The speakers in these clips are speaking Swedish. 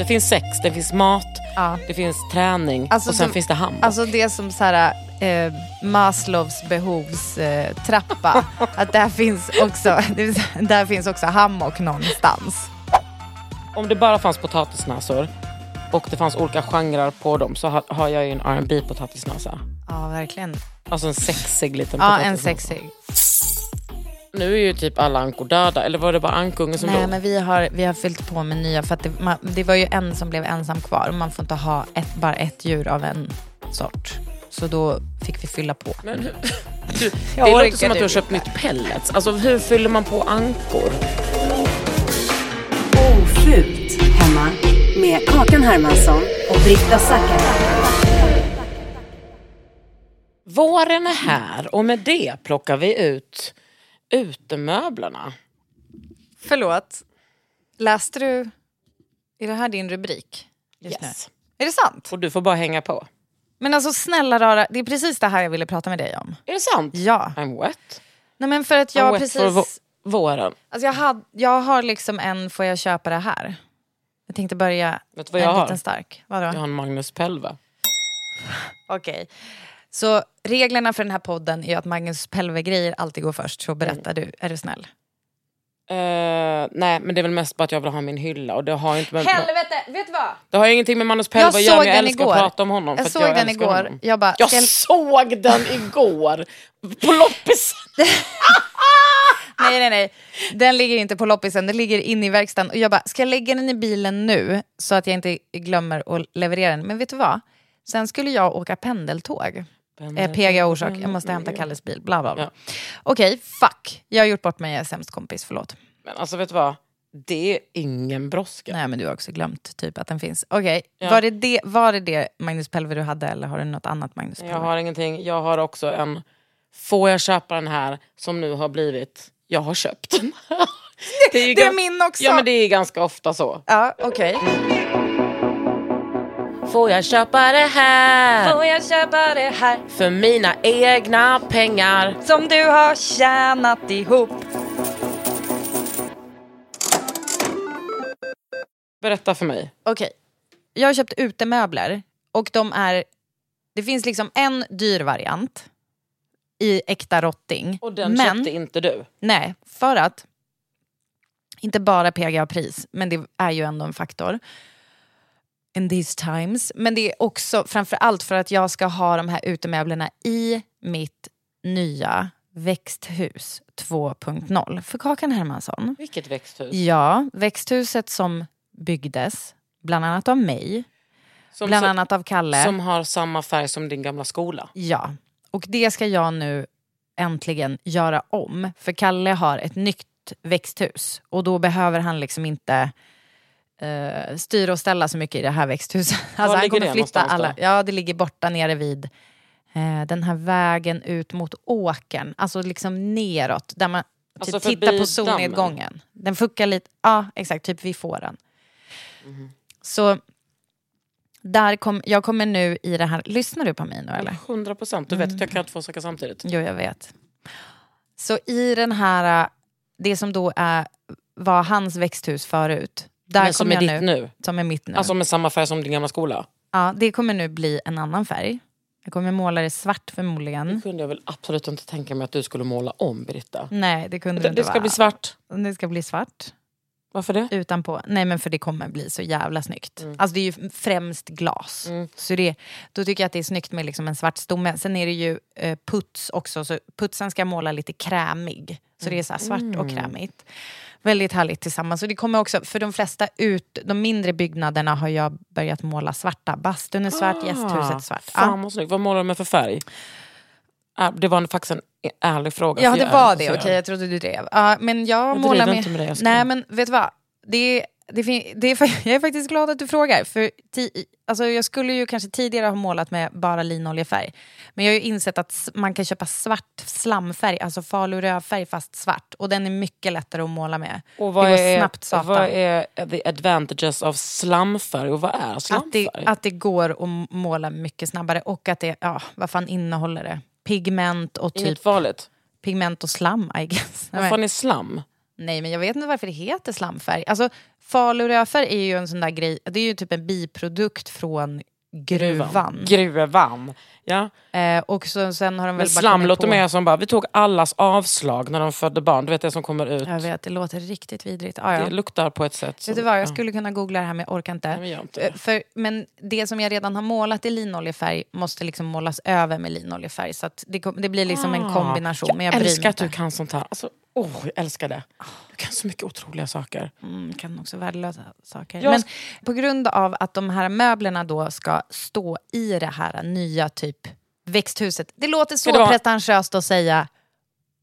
Det finns sex, det finns mat, Ja. det finns träning Alltså och sen som- finns det hamn. Alltså det som så här, eh, Maslows behovstrappa. Eh, att där finns, också, där finns också hammock någonstans. Om det bara fanns potatisnäsor och det fanns olika genrer på dem så har, har jag ju en R&B potatisnäsa. Ja, verkligen. Alltså en sexig liten Ja, potatisnäsa. en sexig. Nu är ju typ alla ankor döda, eller var det bara ankungen som Nej, dog? men vi har, vi har fyllt på med nya. För att det, man, det var ju en som blev ensam kvar. och Man får inte ha ett, bara ett djur av en sort. Så då fick vi fylla på. Men du, det låter som att du har typ köpt nytt pellets. Alltså hur fyller man på ankor? Ofult hemma med Kakan Hermansson och Britta Zackari. Våren är här och med det plockar vi ut utemöblerna. Förlåt. Läste du, är det här din rubrik? Just Yes. nu? Är det sant? Och du får bara hänga på. Men alltså snälla rara, det är precis det här jag ville prata med dig om. Är det sant? Ja. I'm wet. Nej men för att jag precis... for våren. Alltså jag, had, jag har liksom en, får jag köpa det här? Jag tänkte börja Vet du vad en jag har? liten stark. Vadå? Jag har en Magnus Pelve. Okej. Så reglerna för den här podden är att Magnus Pelve-grejer alltid går först. Så berättar du, är du snäll? Eh, nej men det är väl mest bara att jag vill ha min hylla och det har inte med, Helvete, vet du vad? det har ingenting med Magnus Pelve att göra men jag den älskar igår. att prata om honom. Jag såg jag den igår. Honom. Jag bara, jag såg den igår! På loppis! Nej, nej, nej. Den ligger inte på loppisen, den ligger inne i verkstaden. Och jag bara, ska jag lägga den i bilen nu så att jag inte glömmer att leverera den? Men vet du vad? Sen skulle jag åka pendeltåg. Eh, PGA orsak, jag måste hämta Kalles bil. Bla, bla, bla. Ja. Okej, fuck. Jag har gjort bort mig, jag är sämst kompis, förlåt. Men alltså vet du vad? Det är ingen brådska. Nej men du har också glömt typ att den finns. Okej, Ja. var, det det, var det det Magnus Pelve du hade eller har du något annat Magnus Pelve? Jag har ingenting. Jag har också en... Får jag köpa den här som nu har blivit... Jag har köpt den. det är, det är min också! Ja men det är ganska ofta så. Ja, okej. Får jag köpa det här? Får jag köpa det här För mina egna pengar. som du har tjänat ihop? Berätta för mig. Okej, jag har köpt utemöbler och de är... Det finns liksom en dyr variant i äkta rotting. Och den men, köpte inte du? Nej, för att inte bara PGA-pris, men det är ju ändå en faktor. In these times. Men det är också framför allt för att jag ska ha de här utemöblerna i mitt nya växthus 2.0 för Kakan Hermansson. Vilket växthus? Ja, växthuset som byggdes bland annat av mig, Som, bland som, annat av Kalle. som har samma färg som din gamla skola. Ja, och det ska jag nu äntligen göra om. För Kalle har ett nytt växthus och då behöver han liksom inte uh, styra och ställa så mycket i det här växthuset. Alltså han kommer flytta alla. då? Ja, det ligger borta nere vid eh, den här vägen ut mot åkern. Alltså liksom neråt, där man Alltså typ tittar förbi på solnedgången. Den fuckar lite, ja exakt, typ vid fåren. Mhm. Så där kom, jag kommer nu i det här, lyssnar du på mig nu eller? 100 procent. Du vet att jag kan inte få saker samtidigt. Jo, jag vet. Så i den här, det som då är, var hans växthus förut. Där Men som kommer är ditt nu? Som är mitt nu. Alltså med samma färg som din gamla skola? ja, det kommer nu bli en annan färg. Jag kommer måla det svart förmodligen. Det kunde jag väl absolut inte tänka mig att du skulle måla om Britta. Nej, det kunde Det, inte det ska vara. bli svart. Det ska bli svart. Varför det? utanpå. Nej men för det kommer bli så jävla snyggt. Alltså det är ju främst glas. Så det, då tycker jag att det är snyggt med liksom en svart stomme. Sen är det ju eh, puts också, så putsen ska måla lite krämig. Så det är så svart och krämigt. Väldigt härligt tillsammans. Och det kommer också, för de flesta ut, de mindre byggnaderna har jag börjat måla svarta. Bastun är svart, gästhuset är svart. Ah, Fan vad snyggt. Vad målar du med för färg? Ah, Det var faktiskt en ärlig fråga. Ja det var det, okej jag trodde du drev. Ja, men jag, Jag målar med... med det. Nej men vet du vad? Det, det, det är, jag är faktiskt glad att du frågar. För ti, alltså jag skulle ju kanske tidigare ha målat med bara linoljefärg. Men jag har ju insett att man kan köpa svart slamfärg, alltså falu rödfärg fast svart. Och den är mycket lättare att måla med. Och vad är, snabbt satan. vad är the advantages av slamfärg och vad är att, slamfärg? det, att det går att måla mycket snabbare och att det, ja vad fan innehåller det? Pigment och typ Inget farligt. pigment och slam I guess. Vad fan är slam? Nej, men jag vet inte varför det heter slamfärg. Alltså, falurödfärg är ju en sån där grej, det är ju typ en biprodukt från gruvan. Gruvan. Ja. Eh, och så, sen har de Men väl på- mer som bara, vi tog allas avslag när de födde barn. Du vet det som kommer ut. Jag vet, det låter riktigt vidrigt. Ah, ja. Det luktar på ett sätt. Som, Vet du vad, jag ja. skulle kunna googla det här men jag orkar inte. Nej, men inte Eh, det. För, men det som jag redan har målat i linoljefärg måste liksom målas över med linoljefärg. Så det, det blir liksom en kombination. men jag jag älskar att du kan sånt här. Alltså, åh, jag älskar det. Du kan så mycket otroliga saker. Mm, kan också värdelösa saker. Jag Men på grund av att de här möblerna då ska stå i det här nya typ växthuset. Det låter så det pretentiöst att säga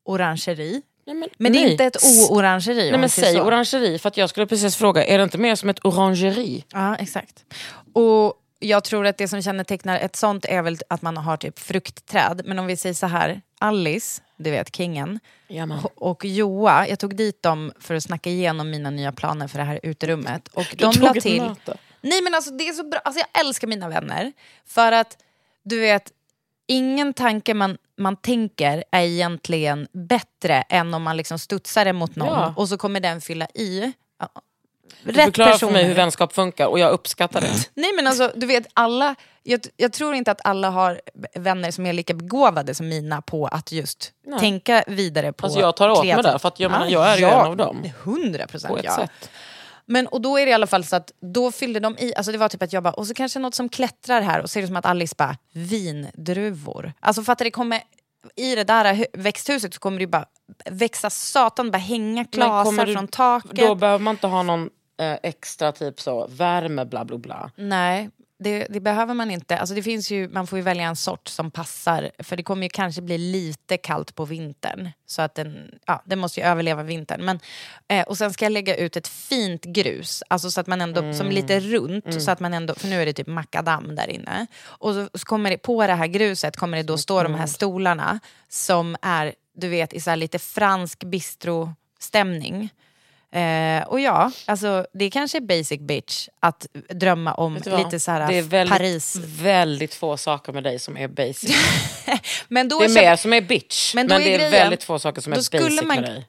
orangeri. Nej, men Men det är nej. inte ett o-orangeri. Nej men säger säg så. orangeri, för att jag skulle precis fråga, är det inte mer som ett orangeri? Ja, exakt. Och jag tror att det som kännetecknar ett sånt är väl att man har typ fruktträd. Men om vi säger så här, Alice, du vet kingen, Jamen. och Joa, jag tog dit dem för att snacka igenom mina nya planer för det här uterummet. Och Du de tog la ett till... möte. Nej men alltså det är så bra, alltså, jag älskar mina vänner. För att du vet, ingen tanke man, man tänker är egentligen bättre än om man liksom studsar det mot någon Ja. och så kommer den fylla i. Ja, Du förklarar för mig hur vänskap funkar och jag uppskattar det. Nej men alltså du vet alla, jag, jag tror inte att alla har vänner som är lika begåvade som mina på att just Nej. tänka vidare på Alltså jag tar åt mig där, för att jag menar, jag är ju en av dem. Hundra På procent ett ja. sätt. Men och då är det i alla fall så att då fyllde de i, alltså det var typ att jag bara, och så kanske något som klättrar här och så är det som att Alice bara, vindruvor. Alltså för att det kommer, i det där hu- växthuset så kommer det ju bara växa satan, bara hänga klasar från taket. Då behöver man inte ha någon eh, extra typ så värme bla bla bla. Nej, det, det behöver man inte. Alltså det finns ju, man får ju välja en sort som passar. För det kommer ju kanske bli lite kallt på vintern. Så att den, ja, den måste ju överleva vintern. Men, eh, och sen ska jag lägga ut ett fint grus. Alltså så att man ändå, som lite runt. Så att man ändå, för nu är det typ makadam där inne. Och så, så kommer det, på det här gruset kommer det då stå de här stolarna. Som är, du vet, i så här lite fransk bistro-stämning. Eh, och ja, alltså, det kanske är basic bitch att drömma om lite så här det är väldigt, Paris. väldigt få saker med dig som är basic. Men då Det är mer som är bitch, men, då det är grejen- väldigt få saker som är basic man, med dig.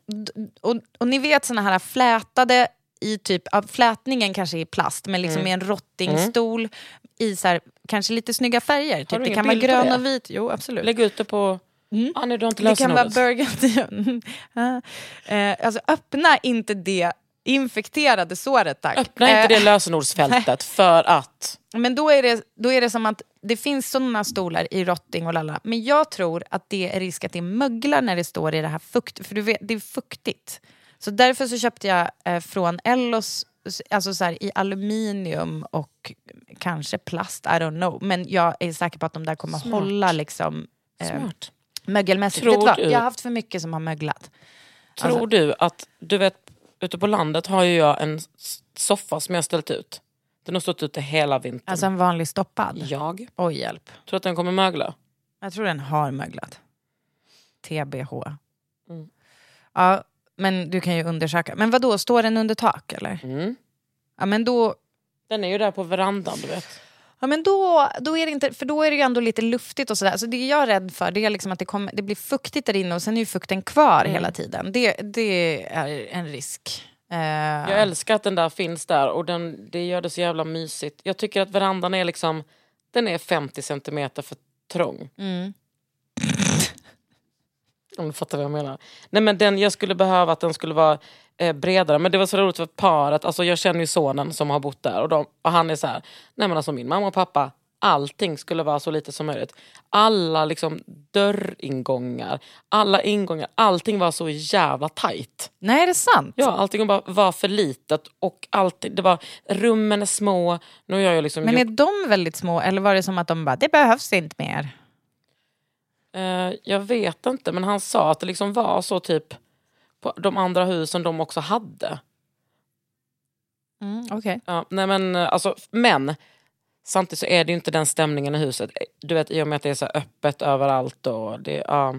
och, och ni vet såna här flätade i typ, flätningen kanske är i plast men liksom Mm. i en rottingstol i så här, kanske lite snygga färger. Typ. Det kan vara grön och vit. Jo absolut. Lägg ut det på... Ah, nej, inte Mm. det kan vara burgundy. Eh, alltså öppna inte det infekterade såret tack. Öppna inte Eh, det lösenordsfältet för att... Men då är, det, då är det som att det finns sådana stolar i rotting och lalla. Men jag tror att det är risk att det möglar när det står i det här fukt. För du vet, det är fuktigt. Så därför så köpte jag eh, från Ellos, alltså så här, i aluminium och kanske plast, I don't know. Men jag är säker på att de där kommer Smart. hålla liksom eh, Smart. Mögelmässigt. Tror Vet du vad? du- Jag har haft för mycket som har möglat. Tror Alltså- du att, du vet, ute på landet har ju jag en soffa som jag har ställt ut. Den har stått ute hela vintern. Alltså en vanlig stoppad. jag Oj hjälp. tror att den kommer mögla. Jag tror den har möglat. TBH. Mm. Ja, men du kan ju undersöka. Men vad då står den under tak eller? Mm. Ja, men då... Den är ju där på verandan, du vet. Ja, men då, då är det inte, för då är det ju ändå lite luftigt och sådär. Så det jag är rädd för det är liksom att det, kommer, det blir fuktigt där inne och sen är ju fukten kvar Mm. hela tiden. Det, det är en risk. Eh, Jag älskar att den där finns där och den, det gör det så jävla mysigt. Jag tycker att verandan är liksom den är 50 centimeter för trång. mm. Om du fattar vad jag menar. Nej, men den, jag skulle behöva att den skulle vara eh, bredare. Men det var så roligt för paret. Alltså, jag känner ju sonen som har bott där. Och, de, och han är så här, nej men alltså min mamma och pappa, allting skulle vara så lite som möjligt. Alla liksom dörringångar, alla ingångar, allting var så jävla tajt. Nej, är det sant? Ja, allting bara var för litet och allting, det var, rummen är små. Nu har jag liksom Men gjort, är de väldigt små eller var det som att de bara, det behövs inte mer? Eh, jag vet inte, men han sa att det liksom var så typ på de andra husen de också hade. Mm, Okej. Ja, nej men, eh, alltså, men samtidigt så är det ju inte den stämningen i huset. Du vet, I och med att det är så öppet överallt. Och det, ja,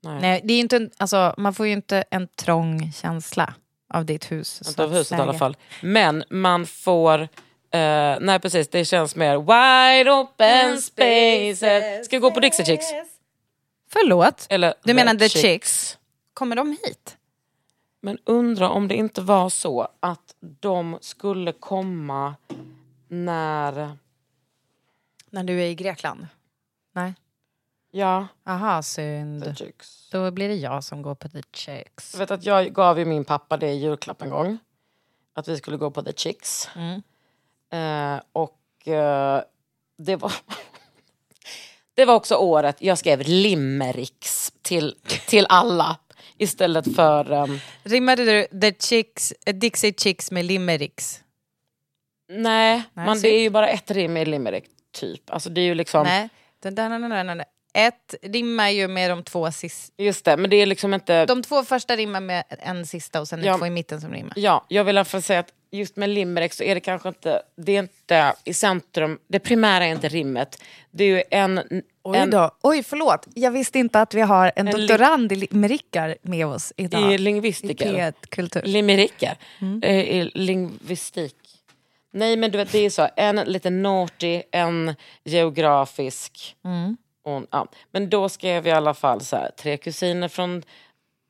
nej. Nej, det är inte, en- alltså, man får ju inte en trång känsla av ditt hus. Inte av huset i alla fall. Men man får... eh, nej precis, det känns mer wide open spaces. Ska vi gå på Dixie Chicks? Förlåt? Eller Du menar The Chicks? Kommer de hit? Men undra om det inte var så att de skulle komma när... När du är i Grekland? Nej. Ja, Aha, The synd. Chicks. Då blir det jag som går på The Chicks. Jag vet att jag gav ju min pappa det i julklapp en gång. Att vi skulle gå på The Chicks. Mm. Eh, och eh, det var... det var också året jag skrev limericks till, till alla. Istället för... ehm, Rimmade du The Chicks, eh, Dixie Chicks med limericks? nej, Nej, man, det är ju bara ett rim i limerick, typ. Alltså det är ju liksom... Nej. Den där, nej, nej, nej, nej. Ett rimmar ju med de två sista. Just det, men det är liksom inte... De två första rimmar med en sista och sen Ja. två i mitten som rimmar. Ja, jag vill i alla fall säga att just med limerick så är det kanske inte, det är inte i centrum, det primära är inte rimmet. Det är ju en... Oj en då. Oj, förlåt. Jag visste inte att vi har en, En doktorand i limerickar med oss idag. I I lingvistiker. P1-kultur. Limericker. Eh, I lingvistik. Nej men du vet det är så, en lite naughty, en geografisk. Och, ja. Men då skrev jag i alla fall så här, tre kusiner från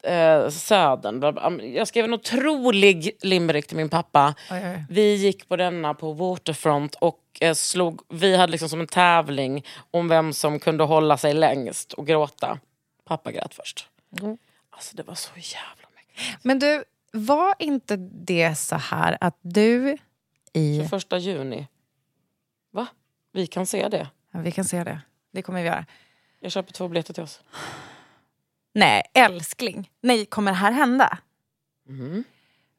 eh, södern. Jag skrev en otrolig limerick till min pappa. Oj, oj. Vi gick på denna på Waterfront och eh, slog, vi hade liksom som en tävling om vem som kunde hålla sig längst och gråta. Pappa grät först. Alltså det var så jävla mycket. Men du, var inte det så här att du i... Första juni. Va? Vi kan se det. Ja, vi kan se det. Det kommer vi göra. Jag köper två biljetter till oss. Nej, älskling. Nej, kommer det här hända? Mm.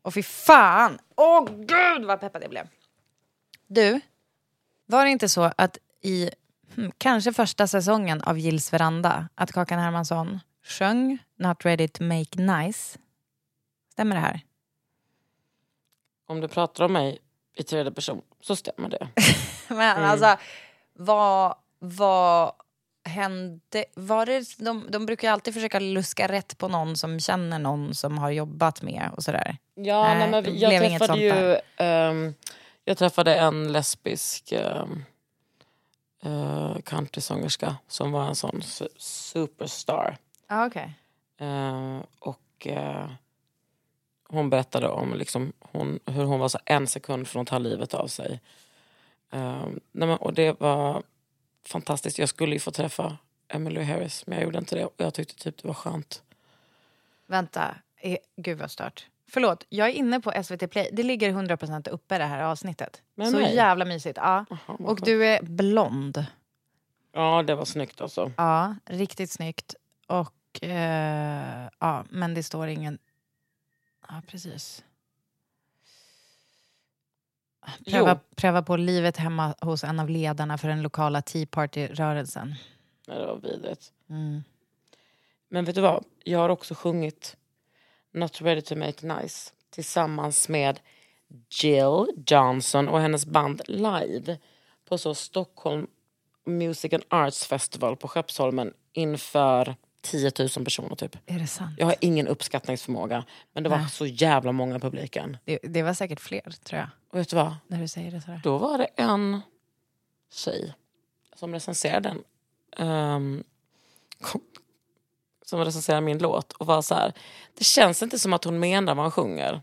Och fy fan! Åh gud vad peppad jag blev. Du, var det inte så att i hmm, kanske första säsongen av Gills veranda att Kakan Hermansson sjöng Not ready to make nice? Stämmer det här? Om du pratar om mig i tredje person så stämmer det. Men alltså, vad, vad hände? Var det, de, de brukar ju alltid försöka luska rätt på någon som känner någon som har jobbat med och sådär. Ja, Nej, nej, men jag träffade ju ehm, Jag träffade en lesbisk um, countrysångerska som var en sån su- superstar. Ah, okay. Eh, och eh, hon berättade om liksom, hon, hur hon var så en sekund från att ta livet av sig. Eh, nej men, och det var fantastiskt. Jag skulle ju få träffa Emily Harris men jag gjorde inte det. Och jag tyckte typ det var skönt. Vänta, eh, gud vad stört. Förlåt, jag är inne på SVT Play. Det ligger 100% uppe det här avsnittet. Med Så mig? jävla mysigt. Ja. vad Och skönt. du är blond. Ja det var snyggt alltså. Ja, riktigt snyggt. Och eh, ja, men det står ingen... Ja, precis. Pröva, pröva på livet hemma hos en av ledarna för den lokala Tea Party-rörelsen. Nej, det var vidrigt. Mm. Men vet du vad? Jag har också sjungit Not ready to make nice tillsammans med Jill Johnson och hennes band live på så Stockholm Music and Arts Festival på Skeppsholmen inför 10 000 personer typ. Är det sant? Jag har ingen uppskattningsförmåga men det var Nej. så jävla många i publiken. Det, det var säkert fler, tror jag, Och vet du vad? när du säger det sådär. Då var det en tjej som recenserade den. ehm, kom, som recenserade min låt och var så här. Det känns inte som att hon menar vad hon sjunger.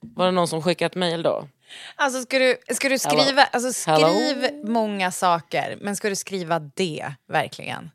Var det någon som skickade ett mejl då? Alltså ska du, ska du Hello. skriva, alltså Hello. skriv många saker, men ska du skriva det verkligen?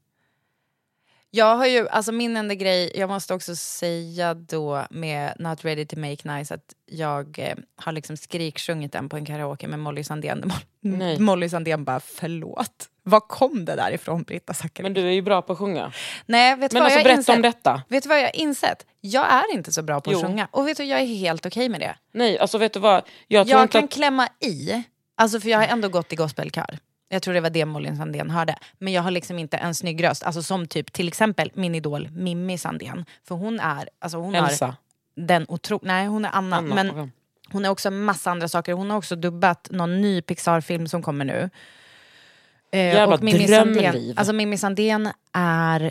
Jag har ju, alltså min enda grej, jag måste också säga då med Not ready to make nice att jag eh, har liksom skriksjungit den på en karaoke med Molly Sandén. Mo- Nej. Molly Sandén bara förlåt. Var kom det där ifrån Britta Zackari? Men du är ju bra på att sjunga. Nej, vet Men vad alltså jag berätta insett? om detta. Vet du vad jag har insett? Jag är inte så bra på att Jo. sjunga. Och vet du, jag är helt okej med det. Nej, alltså vet du vad? Jag tror Jag kan att... klämma i, alltså för jag har ändå gått i gospelkör. Jag tror det var det Molly Sandén hörde. Men jag har liksom inte en snygg röst. Alltså som typ till exempel min idol Mimmi Sandén. För hon är, alltså hon har Elsa. den otro... Nej hon är Anna. Anna, men hon har också massa andra saker. Hon har också dubbat någon ny Pixar-film som kommer nu. Eh, Jävla och Mimmi. Sandén, alltså Mimmi Sandén är...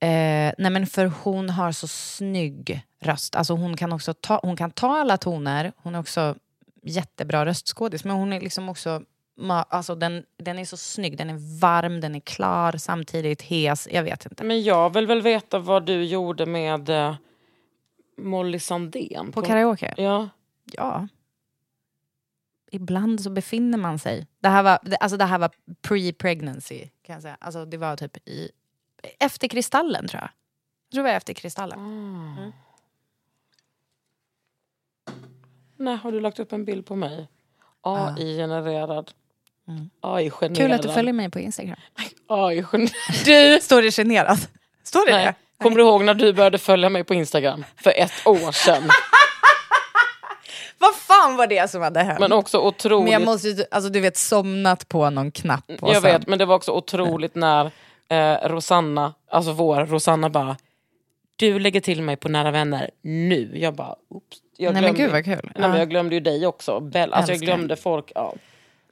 Eh, nej men för hon har så snygg röst. Alltså hon kan också ta, hon kan ta alla toner. Hon är också jättebra röstskådis. Men hon är liksom också... ma- Alltså den, den är så snygg. Den är varm, den är klar, samtidigt hes. Jag vet inte. Men jag vill väl veta vad du gjorde med eh, Molly Sandén. På karaoke? Ja. Ja. Ibland så befinner man sig. Det här var, alltså det här var pre-pregnancy kan jag säga. Alltså det var typ i, efter Kristallen tror jag. Jag tror det var efter Kristallen. Mm. Nej, har du lagt upp en bild på mig? AI-genererad. Mm. Kul att du följer mig på Instagram. AI-genererad. Du! Står det generad? Står det Nej. det? Kommer du ihåg när du började följa mig på Instagram? För ett år sedan. Vad fan var det som hade hänt? Men också otroligt... Men jag måste ju, alltså du vet somnat på någon knapp. Och Jag sen- vet, men det var också otroligt när eh, Rosanna, alltså vår Rosanna bara Du lägger till mig på nära vänner nu. Jag bara oops. Jag Nej, men glömde- gud, vad kul. Nej, men Ja. jag glömde ju dig också. Bell, alltså jag glömde folk. Ja.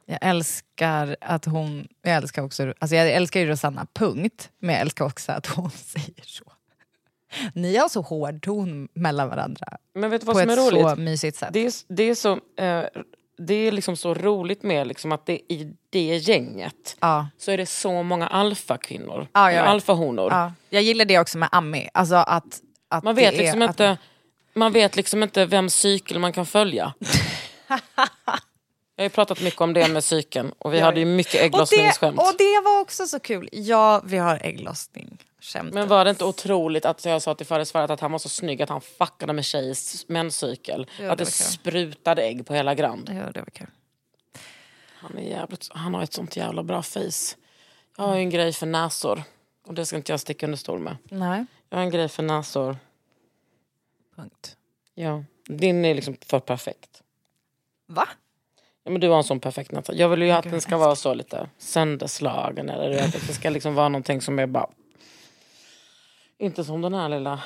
Jag älskar att hon, jag älskar också, alltså jag älskar ju Rosanna, punkt. Men jag älskar också att hon säger så. Ni har så hård ton mellan varandra. Men vet du vad på som ett är roligt? så mysigt sätt. Det är, det är, så, eh, det är liksom så roligt med liksom att det, i det gänget Ja. så är det så många alfakvinnor. Ja, jag alfahonor. Ja. Jag gillar det också med Ami. Alltså att, att Man vet liksom inte man vet liksom inte vems cykel man kan följa. Jag har ju pratat mycket om det med cykeln och vi hade ju mycket och det, ägglossningsskämt. och det var också så kul. Ja, vi har ägglossning. Skämt. Men var det inte otroligt att jag sa till förre svaret att han var så snygg att han fuckade med tjejs menscykel? Ja, det att det kul. sprutade ägg på hela Grand. Ja, det var kul. Han, är jävligt, han har ett sånt jävla bra face. Jag har ju en grej för näsor. Och det ska inte jag sticka under stol med. Nej. Jag har en grej för näsor. Punkt. Ja. Din är liksom för perfekt. Va? Ja, men du har en sån perfekt näsa. Jag vill ju att den ska vara så lite sönderslagen. Eller du vet, att det ska liksom vara någonting som är bara... Inte som den här lilla...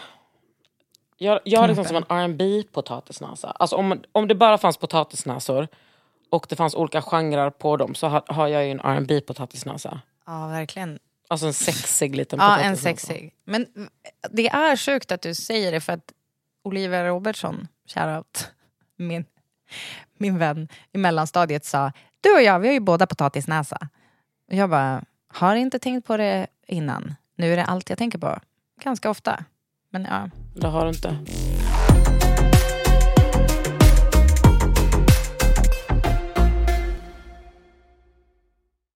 Jag, jag har liksom som en R&B potatisnäsa. Alltså om, om det bara fanns potatisnäsor och det fanns olika genrer på dem så har, har jag ju en R&B potatisnäsa. Ja, verkligen. Alltså en sexig liten Ja, en sexig. Men det är sjukt att du säger det för att Olivia Robertsson, shoutout, min, min vän i mellanstadiet sa du och jag, vi har ju båda potatisnäsa. Och jag bara, har inte tänkt på det innan. Nu är det allt jag tänker på. Ganska ofta. Men ja. Det har du inte.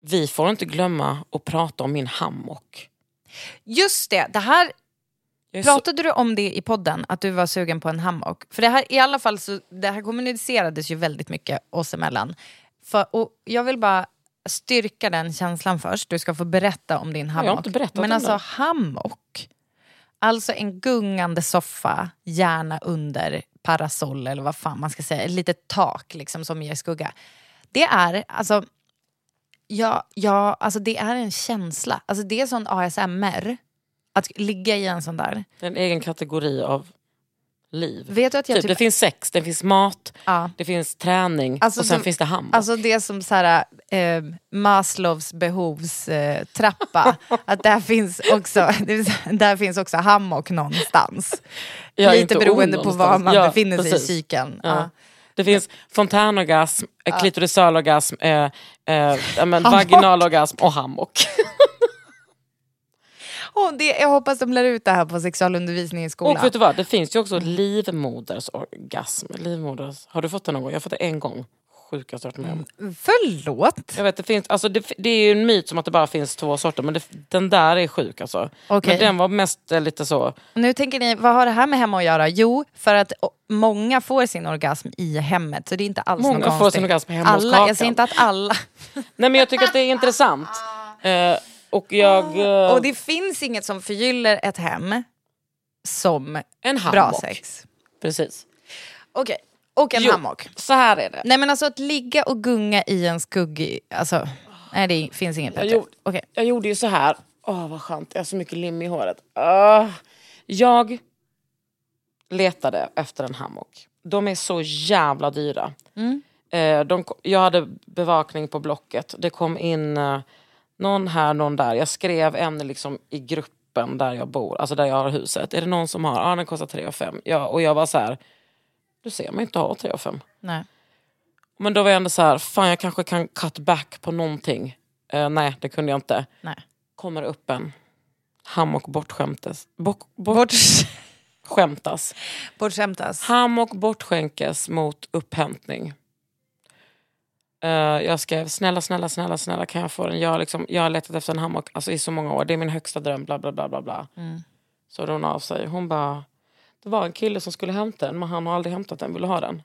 Vi får inte glömma att prata om min hammock. Just det, det här Jag är så- Pratade du om det i podden, att du var sugen på en hammock? För det här, i alla fall så, det här kommunicerades ju väldigt mycket oss emellan. För, och jag vill bara styrka den känslan först. Du ska få berätta om din har hammock. inte berättat Men om alltså den. hammock, alltså en gungande soffa, gärna under parasoll eller vad fan man ska säga, ett litet tak liksom som ger skugga. Det är, alltså, ja, ja, alltså det är en känsla. Alltså det är sån ASMR, att ligga i en sån där. En egen kategori av liv. Vet du att jag Typ, typ... Det finns sex, det finns mat, Ja. det finns träning Alltså och sen som- finns det hammock. Alltså det som så här, eh, Maslows behovstrappa. Eh, trappa. att där finns, också, där finns också hammock någonstans. Ja, Lite beroende på var man Ja, befinner sig precis. i cykeln. Ja. Ja. Det finns fontänorgasm, eh, klitorisalorgasm, eh, eh, ja, vaginalorgasm och hammock. Åh, det, jag hoppas de lär ut det här på sexualundervisning i skolan. Och vet du vad, det finns ju också livmodersorgasm. Livmoders, har du fått det någon gång? Jag har fått det en gång. Sjukast jag varit med om. Förlåt? Jag vet, det, finns, alltså det, det är ju en myt som att det bara finns två sorter, men det, den där är sjuk alltså. Okej. Men den var mest eh, lite så... Nu tänker ni, vad har det här med hemma att göra? Jo, för att o- många får sin orgasm i hemmet. Så det är inte alls Många något får konstigt. sin orgasm hemma hos alla, Kakan. Jag säger inte att alla. Nej men jag tycker att det är intressant. Eh, och jag... Eh, Och det finns inget som förgyller ett hem som en hammock. bra sex. Precis. Okej, och en Jo, hammock. Så här är det. Nej men alltså att ligga och gunga i en skuggig... Alltså, nej det finns inget Jag, bättre. gjorde, Okej. jag gjorde ju så här. Åh vad skönt, jag har så mycket lim i håret. Ah. Jag letade efter en hammock. De är så jävla dyra. Eh, de, ko- jag hade bevakning på Blocket. Det kom in eh, någon här, någon där. Jag skrev en liksom i gruppen där jag bor, alltså där jag har huset. Är det någon som har? Ja, den kostar 3 5 ja, Och jag var så här, du ser mig inte ha 3 5 Nej. Men då var jag ändå så här, fan jag kanske kan cut back på någonting. Eh, nej, det kunde jag inte. Nej. Kommer upp en hammock bortskämtes. Bort, bort, Bort, Skämtas. bortskämtas. Hammock bortskänkes mot upphämtning. Eh, jag skrev snälla, snälla, snälla, snälla kan jag få den? Jag, liksom, jag har letat efter en hammock alltså, i så många år. Det är min högsta dröm. Bla, bla, bla, bla, bla. Så hörde hon av sig. Hon bara, det var en kille som skulle hämta den men han har aldrig hämtat den. Vill du ha den?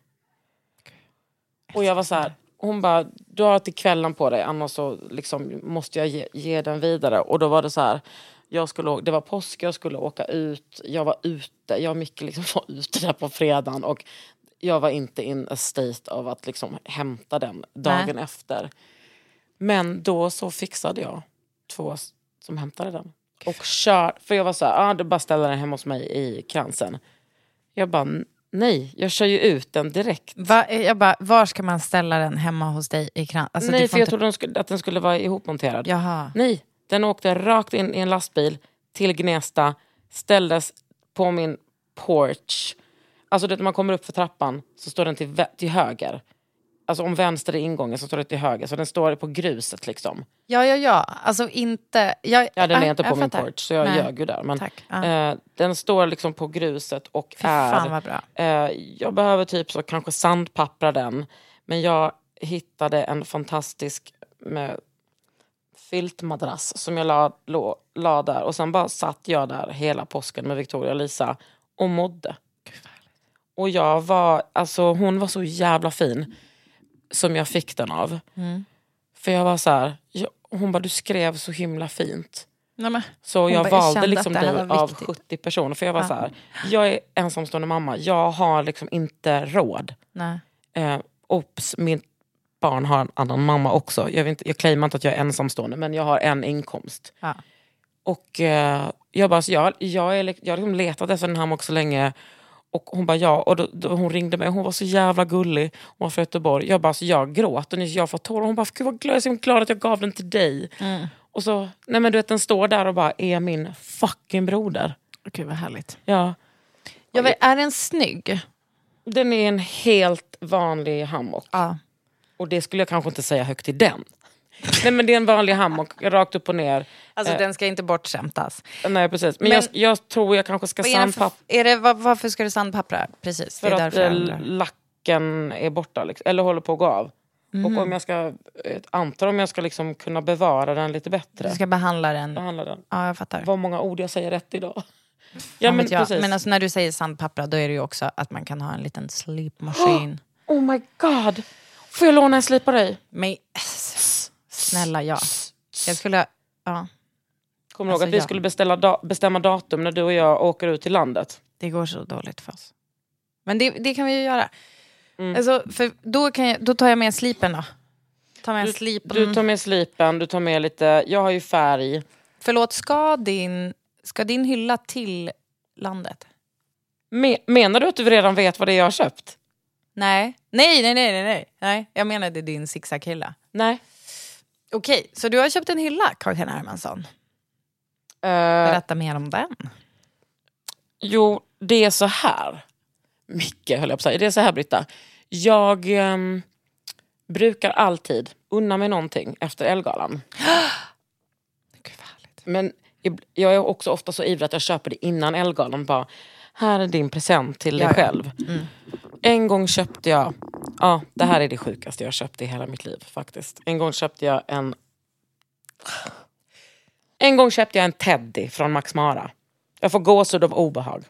Och jag var så här, hon bara, du har till kvällen på dig annars så liksom måste jag ge, ge den vidare. Och då var det så här, jag skulle, det var påsk, jag skulle åka ut, jag var ute, jag och Micke liksom var ute där på fredagen och jag var inte in a state av att liksom hämta den dagen efter. Men då så fixade jag två som hämtade den. Och kör, för jag var så här, ah, det bara ställa den hemma hos mig i kransen. Jag bara, "N- nej, jag kör ju ut den direkt. Va, jag bara, var ska man ställa den hemma hos dig i kran? Alltså, nej, du för jag inte... trodde de skulle, att den skulle vara ihopmonterad. Jaha. Nej, den åkte rakt in i en lastbil till Gnesta, ställdes på min porch. Alltså det, när man kommer upp för trappan så står den till, till höger. Alltså om vänster är ingången så står det till höger. Så den står på gruset liksom. Ja, ja, ja. Alltså inte... Jag, Ja, den är Ah, inte på min fattar. porch så jag Nej. ljög ju där. Men. Ja. eh, den står liksom på gruset och Fy är... fan vad bra. Eh, jag behöver typ så kanske sandpappra den. Men jag hittade en fantastisk med filtmadrass som jag la, la, la där. Och sen bara satt jag där hela påsken med Victoria och Lisa och mådde. Och jag var, alltså hon var så jävla fin som jag fick den av. Mm. För jag var så här, jag, hon bara du skrev så himla fint. Nej, men. Så jag bara, jag valde kände liksom dig av viktigt. 70 personer. För jag var Ja. så här, jag är ensamstående mamma, jag har liksom inte råd. Nej. Eh, ops, mitt barn har en annan mamma också. Jag, inte, jag claimar inte att jag är ensamstående men jag har en inkomst. Ja. Och eh, jag bara, så jag, jag, är, jag har liksom letat efter den här också så länge. Och hon bara ja, och då, då, hon ringde mig, hon var så jävla gullig. Hon var från Göteborg. Jag bara, så jag gråt och när jag får tårar. Hon bara, gud vad glad, jag är glad att jag gav den till dig. Mm. Och så, nej men du vet den står där och bara är min fucking broder. Gud vad härligt. Ja. Jag vet, är den snygg? Den är en helt vanlig hammock. Ja. Och det skulle jag kanske inte säga högt till den. Nej men det är en vanlig hammock, rakt upp och ner. Alltså Eh. den ska inte bortskämtas. Nej precis, men, Men- jag, jag tror jag kanske ska sandpappra var, varför ska du sandpappra? Precis, för det är att därför eh, undrar. lacken är borta, liksom, eller håller på att gå av. Mhm. Och om jag ska, eh, antar om jag ska liksom kunna bevara den lite bättre. Du ska behandla den. behandla den. Ja, jag fattar. Vad många ord jag säger rätt idag. Fan Ja men jag. precis. Men alltså, när du säger sandpappra då är det ju också att man kan ha en liten slipmaskin. Oh my god! Får jag låna en slip av dig? Men snälla ja. Jag skulle... Ja, Kommer du Alltså, ihåg att vi ja. skulle beställa da- bestämma datum när du och jag åker ut till landet? det går så dåligt för oss. Men det, det kan vi ju göra. Mm. Alltså, för då, kan jag, då tar jag med slipen då. Ta med Du, slipen. du tar med slipen, du tar med lite, jag har ju färg. Förlåt, ska din, ska din hylla till landet? Me- menar du att du redan vet vad det är jag har köpt? Nej. Nej, nej, nej, nej, nej. nej. Jag menade din zigzag-hylla. Nej. Okej, så du har köpt en hylla, Kakan Hermansson. Eh, Berätta mer om den. jo, det är så här. Micke höll jag på att säga. Det är så här Britta. Jag ehm, brukar alltid unna mig någonting efter Elgalan. Gud, vad härligt. Men ib- jag är också ofta så ivrig att jag köper det innan. Bara, här är din present till dig Ja, ja. själv. En gång köpte jag, ja det här är det sjukaste jag köpt i hela mitt liv faktiskt. En gång köpte jag en En gång köpte jag en teddy från Max Mara. Jag får gåshud av obehag.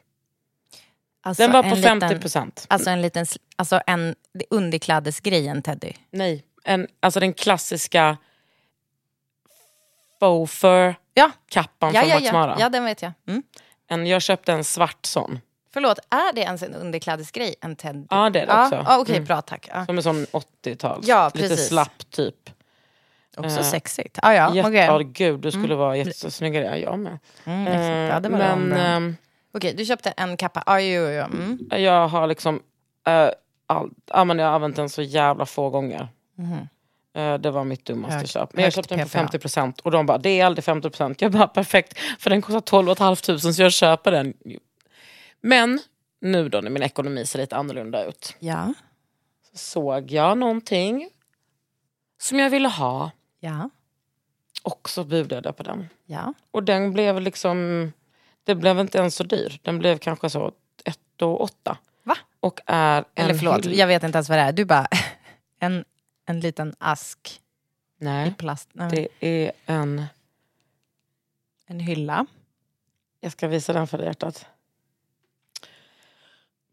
Alltså Den var på en 50 liten- procent. Alltså en liten, alltså en underklädesgrejen Teddy. Nej, en, alltså den klassiska faux Ja, kappan ja, från ja, Max. Mara. ja den vet jag. Mm. En, jag köpte en svart sån. Förlåt, är det ens en underklädesgrej? En Teddy? Ja, det är det också. Ja, Okej, Mm. bra tack. Ja. Som en sån 80-tals. Ja, Lite slapp typ. Också Eh, sexigt. Ah, ja, Jätte, okej. ja, gud, du skulle vara jättesnygg i det. Jag med. Mm, Eh, ja, det var det men ehm, Okej, du köpte en kappa. Ah, jo, jo, jo. Mm. jag har liksom... Uh, all, ja, men jag har använt den så jävla få gånger. Eh, det var mitt dummaste Hög- köp. Men jag köpte den på PPA. 50% och de bara, det är aldrig 50%. Jag bara, perfekt. För den kostar 12 500 så jag köper den. Men nu då när min ekonomi ser lite annorlunda ut. Ja, Så såg jag någonting som jag ville ha ja, och så budade jag på den. ja. Och den blev liksom, det blev inte ens så dyr. Den blev kanske så 1 och 8. Va? Och är en Eller förlåt, jag vet inte ens vad det är. Du bara, en, en liten ask i Nej, plast. Nej, det är en, En hylla. jag ska visa den för dig hjärtat.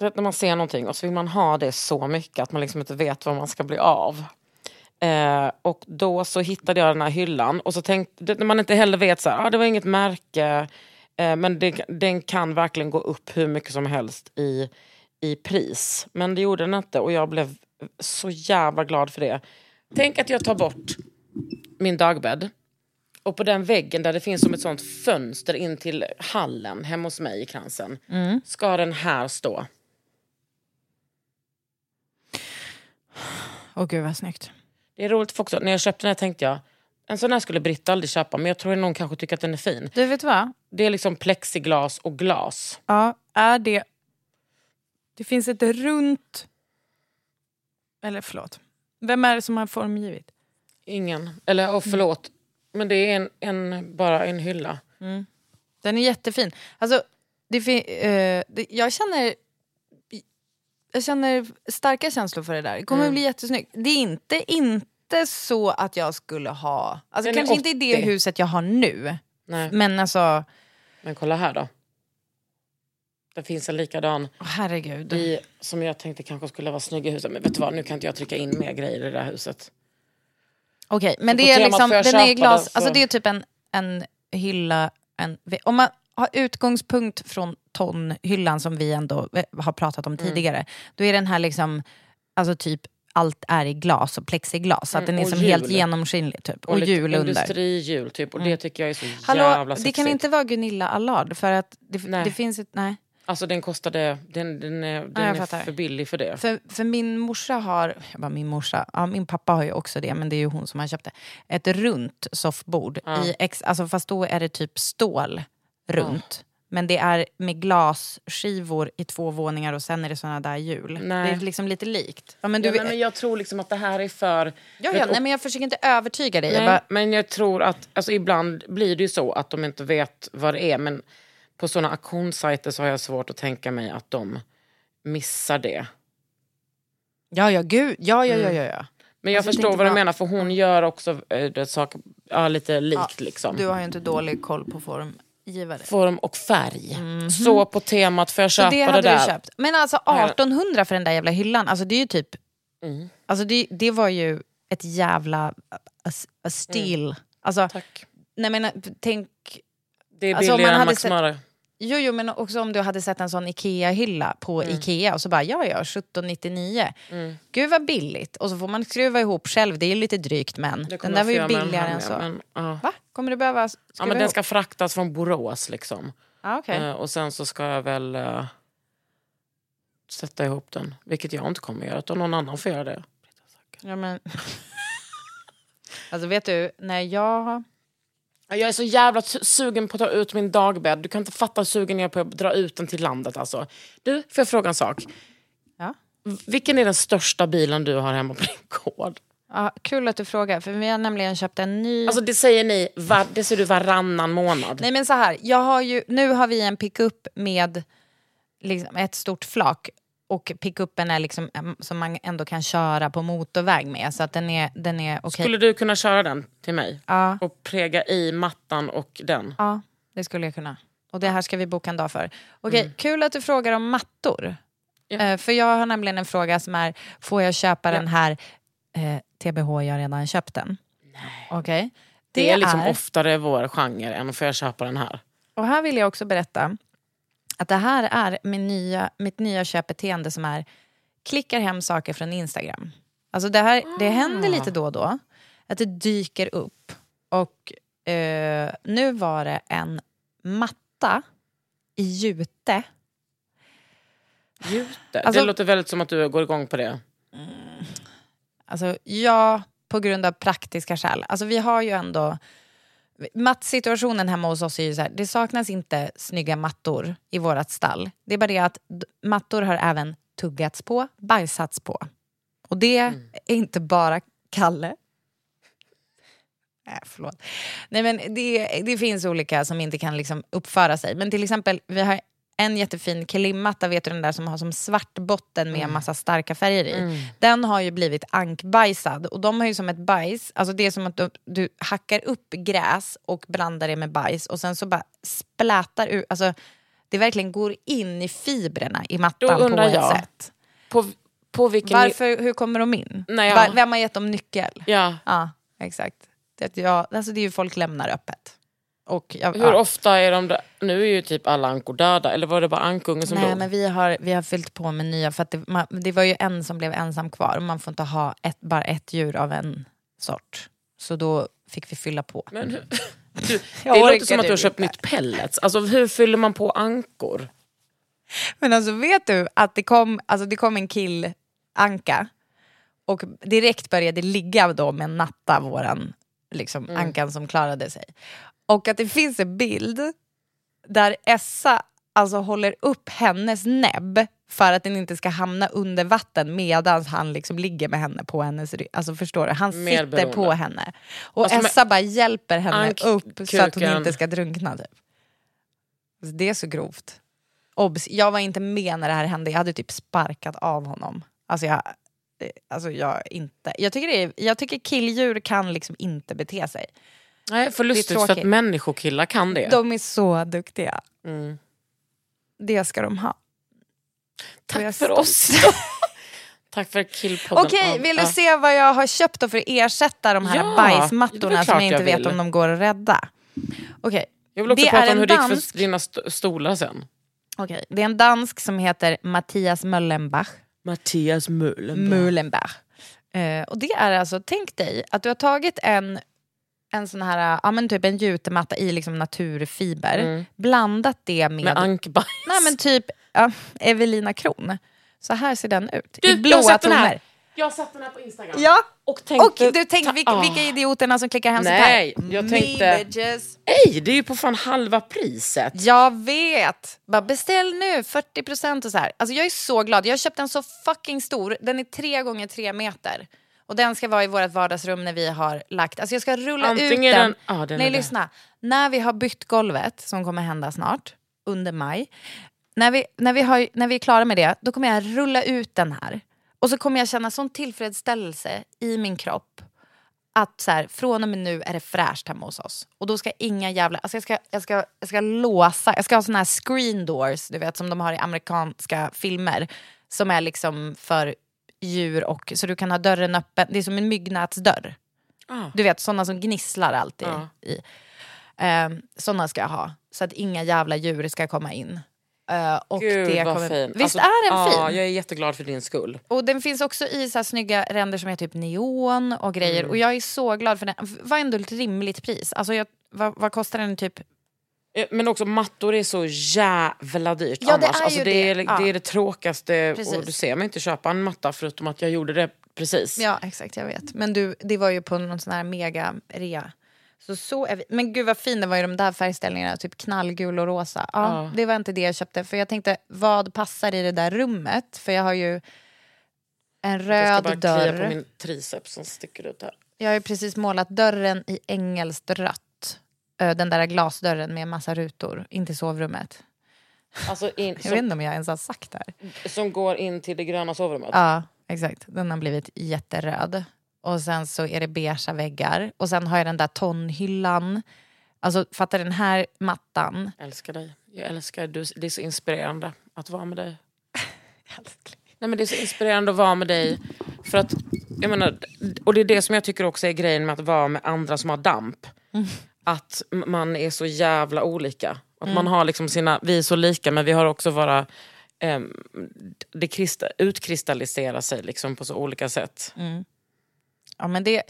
Vet när man ser någonting och så vill man ha det så mycket att man liksom inte vet vad man ska bli av. Eh, och då så hittade jag den här hyllan och så tänkte, det- när man inte heller vet så här, ah, det var inget märke eh, men det, den kan verkligen gå upp hur mycket som helst i, i pris. Men det gjorde den inte och jag blev så jävla glad för det. Tänk att jag tar bort min dagbädd och på den väggen där det finns som ett sånt fönster in till hallen hemma hos mig i kransen ska den här stå. Åh gud vad snyggt. Det är roligt för också, när jag köpte den här tänkte jag en sån här skulle Britta aldrig köpa men jag tror att någon kanske tycker att den är fin. Du vet vad? Det är liksom plexiglas och glas. Ja, är det... Det finns ett runt... Eller förlåt. Vem är det som har formgivit? Ingen, eller och förlåt, men det är en, en, bara en hylla. Den är jättefin. Alltså, det fin- eh, det, jag känner... Jag känner starka känslor för det där. Det kommer Mm. bli jättesnyggt. Det är inte, inte så att jag skulle ha... Alltså, kanske inte i det 80. huset jag har nu. Nej, Men alltså... men kolla här då. Det finns en likadan åh, herregud. i, som jag tänkte kanske skulle vara snygg i huset. Men vet du vad, nu kan inte jag trycka in mer grejer i det där huset. Okej, men Så det är liksom, den är glas, den, så- alltså det är typ en, en hylla, en, om man har utgångspunkt från tonhyllan som vi ändå eh, har pratat om Mm. tidigare, då är den här liksom, alltså typ allt är i glas och plexiglas, så att Mm, den är och som helt hjul. genomskinlig typ. Och, lite hjul under. Industrihjul typ. Och det tycker jag är så Hallå, jävla det sexigt. kan inte vara Gunilla Allard för att det, det finns ett, nej. Alltså den kostade, den, den är, den jag är för billig för det. För, för min morsa har, jag bara min morsa, ja, min pappa har ju också det, men det är ju hon som har köpt det. Ett runt soffbord, i ex, alltså, fast då är det typ stål runt. Men det är med glasskivor i två våningar och sen är det såna där hjul. Nej. Det är liksom lite likt. Ja, men du, Ja, nej, men jag tror liksom att det här är för... ja, ja, nej, men jag försöker inte övertyga dig. Jag Nej, bara, men jag tror att alltså, ibland blir det ju så att de inte vet vad det är. Men på såna auktionssajter så har jag svårt att tänka mig att de missar det. ja, ja, gud, ja, ja, ja, ja. ja. Men jag Alltså, jag förstår vad du menar för hon gör också äh, saker ja, lite likt. liksom. Du har ju inte dålig koll på formgivare. Form och färg. Så på temat, får jag. Så köpa det det, där? du köpt. Men alltså 1800 för den där jävla hyllan, alltså det är ju typ... Mm. Alltså det, det var ju ett jävla a, a steal. Alltså, Tack. nej men tänk... Det är Alltså, billigare man än Max Mara. Jo, jo, men också om du hade sett en sån Ikea-hylla på Mm. Ikea och så bara, ja, ja, 1799. Gud vad billigt. Och så får man skruva ihop själv, det är lite drygt men. Den där var ju billigare än så. Men, ja. Va? Kommer du behöva skruva Ja, men den ihop? ska fraktas från Borås liksom. Ja, okej. Eh, och sen så ska jag väl eh, sätta ihop den. Vilket jag inte kommer göra, utan någon annan får göra det. Ja, men... alltså vet du, när jag... Ja, Jag är så jävla su- sugen på att ta ut min dagbädd. Du kan inte fatta hur sugen jag är på att dra ut den till landet. Alltså. Du, får jag fråga en sak? Ja? Vilken är den största bilen du har hemma på din gård? Ja, kul att du frågar, för vi har nämligen köpt en ny... Alltså det säger ni, var, det ser du varannan månad. Nej men så här, jag har ju, nu har vi en pickup med liksom ett stort flak och pickupen är liksom som man ändå kan köra på motorväg med så att den är, den är okej. Skulle du kunna köra den till mig? Ja. Och präga i mattan och den? Ja, det skulle jag kunna. Och det här ska vi boka en dag för. Okej, Mm. kul att du frågar om mattor. Ja. Eh, för jag har nämligen en fråga som är, får jag köpa den här eh, TBH, jag redan köpt den? Nej. Okej. Det, är liksom oftare vår genre än att få jag köpa den här. Och här vill jag också berätta att det här är min nya, mitt nya köpbeteende som är klickar hem saker från Instagram. Alltså det, här, det händer lite då och då att det dyker upp. Och eh, nu var det en matta i jute. Jute. Alltså- det låter väldigt som att du går igång på det. Alltså ja, på grund av praktiska skäl. Alltså vi har ju ändå... Mattsituationen hemma hos oss är ju så här, det saknas inte snygga mattor i vårt stall. Det är bara det att mattor har även tuggats på, bajsats på. Och det är inte bara Kalle. Nej, förlåt. Nej, men det, det finns olika som inte kan liksom uppföra sig. Men till exempel, vi har en jättefin klimmatta, vet du den där som har som svart botten med massa starka färger i. Den har ju blivit ankbajsad och de har ju som ett bajs, alltså det är som att du, du hackar upp gräs och blandar det med bajs och sen så bara splätar ut, alltså det verkligen går in i fibrerna i mattan Då på ett jag, sätt. På, på vilken... Varför, hur kommer de in? Nej, ja. Var, vem har gett dem nyckel? Ja. Ja, exakt. Det, ja, alltså det är ju folk lämnar öppet. Och jag, Hur ja. ofta är de där? Nu är ju typ alla ankor döda, eller var det bara ankungen som Nej, dog? men vi har, vi har fyllt på med nya, för det, man, det var ju en som blev ensam kvar och man får inte ha ett, bara ett djur av en sort. Så då fick vi fylla på. Men du, det låter som att du har typ köpt nytt pellets. Alltså hur fyller man på ankor? Men alltså vet du att det kom, alltså det kom en killanka och direkt började ligga då med Natta, våran liksom, Mm. ankan som klarade sig. Och att det finns en bild där Essa alltså håller upp hennes näbb för att den inte ska hamna under vatten medan han liksom ligger med henne på hennes rygg. Alltså förstår du? Han Mer sitter beroende. på henne. Och Alltså, Essa bara hjälper henne upp så att hon inte ska drunkna. Typ. Alltså, det är så grovt. Obs, jag var inte med när det här hände. Jag hade typ sparkat av honom. Alltså jag, eh, alltså jag inte. Jag tycker, det är, jag tycker killdjur kan liksom inte bete sig. Nej, för lustigt för att tråkigt. människokillar kan det. De är så duktiga. Mm. Det ska de ha. Tack för oss. Tack för killpodden. Okej, vill du se vad jag har köpt då för att ersätta de här Ja, bajsmattorna som jag inte jag vet om de går att rädda? Okej, Jag vill också det prata om hur det gick för dina st- stolar sen. okej. det är en dansk som heter Mattias Möllenbach. Mattias Mullen. Mullenberg. Eh, och det är alltså, tänk dig att du har tagit en, en sån här, ja men typ en jutematta i liksom naturfiber, blandat det med, Med ankbajs. nej men typ ja, Evelina Kron. Så här ser den ut, Du, i blåa sett den här. toner. Jag har sett den här på Instagram. Ja, Och och tänkte... du tänk ta- vilka, ah. vilka idioterna som klickar hem Nej, sånt här. jag tänkte-. Nej, det är ju på fan halva priset. Jag vet! Bara beställ nu, 40% och så här. Alltså jag är så glad. Jag har köpt en så fucking stor. Den är tre gånger tre meter. Och den ska vara i vårt vardagsrum när vi har lagt... Alltså jag ska rulla Antingen ut den. den- ja, den Nej, där. lyssna. När vi har bytt golvet, som kommer hända snart, under maj. När vi, när, vi har, när vi är klara med det, då kommer jag rulla ut den här. Och så kommer jag känna sån tillfredsställelse i min kropp att så här, från och med nu är det fräscht hemma hos oss. Och då ska inga jävla... Alltså jag, ska, jag, ska, jag ska låsa, jag ska ha såna här screen doors, du vet som de har i amerikanska filmer. Som är liksom för djur och så du kan ha dörren öppen. Det är som en myggnätsdörr. Ah. Du vet såna som gnisslar alltid Ja. i. Um, såna ska jag ha. Så att inga jävla djur ska komma in. Eh, och Gud det kommer, fin. Visst Alltså, är den fin? Ja, jag är jätteglad för din skull. Och den finns också i så här snygga ränder som är typ neon och grejer. Mm. Och jag är så glad för den. Vad ändå ett rimligt pris? Alltså jag, vad, vad kostar den typ? Eh, Men också mattor är så jävla dyrt Ja, det annars. är alltså, ju det, det. Är, Ja. det är det tråkigaste. Precis. Och du ser mig inte köpa en matta förutom att jag gjorde det precis. Ja exakt, jag vet. Men du, det var ju på någon sån här mega rea. Så så är vi. Men gud vad fin det var i de där färgställningarna, typ knallgul och rosa. Ja, Ja. Det var inte det jag köpte, för jag tänkte vad passar i det där rummet? För jag har ju En Jag ska röd bara klia på dörr. min triceps som sticker ut här. Jag har ju precis målat dörren i engelskt rött. Ö, Den där glasdörren med massa rutor in till sovrummet. Alltså in, Jag vet som, inte om jag ens har sagt det här. som går in till det gröna sovrummet. Ja, exakt. Den har blivit jätteröd. Och sen så är det beigea väggar. Och sen har jag den där tonhyllan. Alltså fattar den här mattan. Jag älskar dig. Jag älskar du. Det är så inspirerande att vara med dig. Nej, men det är så inspirerande att vara med dig. För att, jag menar, och det är det som jag tycker också är grejen med att vara med andra som har damp. Att man är så jävla olika. Att man har liksom sina, vi är så lika men vi har också våra... ehm, det krista, utkristalliserar sig liksom på så olika sätt. Ja, men det,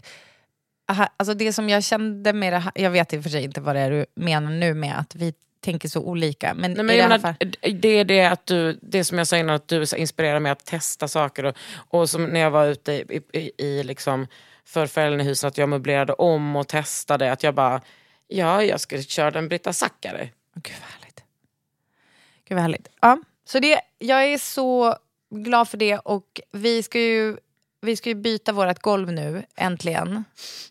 aha, alltså det som jag kände med det här, jag vet i och för sig inte vad det är du menar nu med att vi tänker så olika. Men, Nej, men det menar, det är det att du, det som jag sa innan, att du inspirerar mig att testa saker. Och, och som när jag var ute i, i, i liksom för Fällenhusen, att jag möblerade om och testade. Att jag bara, ja jag skulle köra en Britta Zackari. Gud vad härligt. Gud vad härligt. Ja, så det, jag är så glad för det och vi ska ju, vi ska ju byta vårt golv nu, äntligen.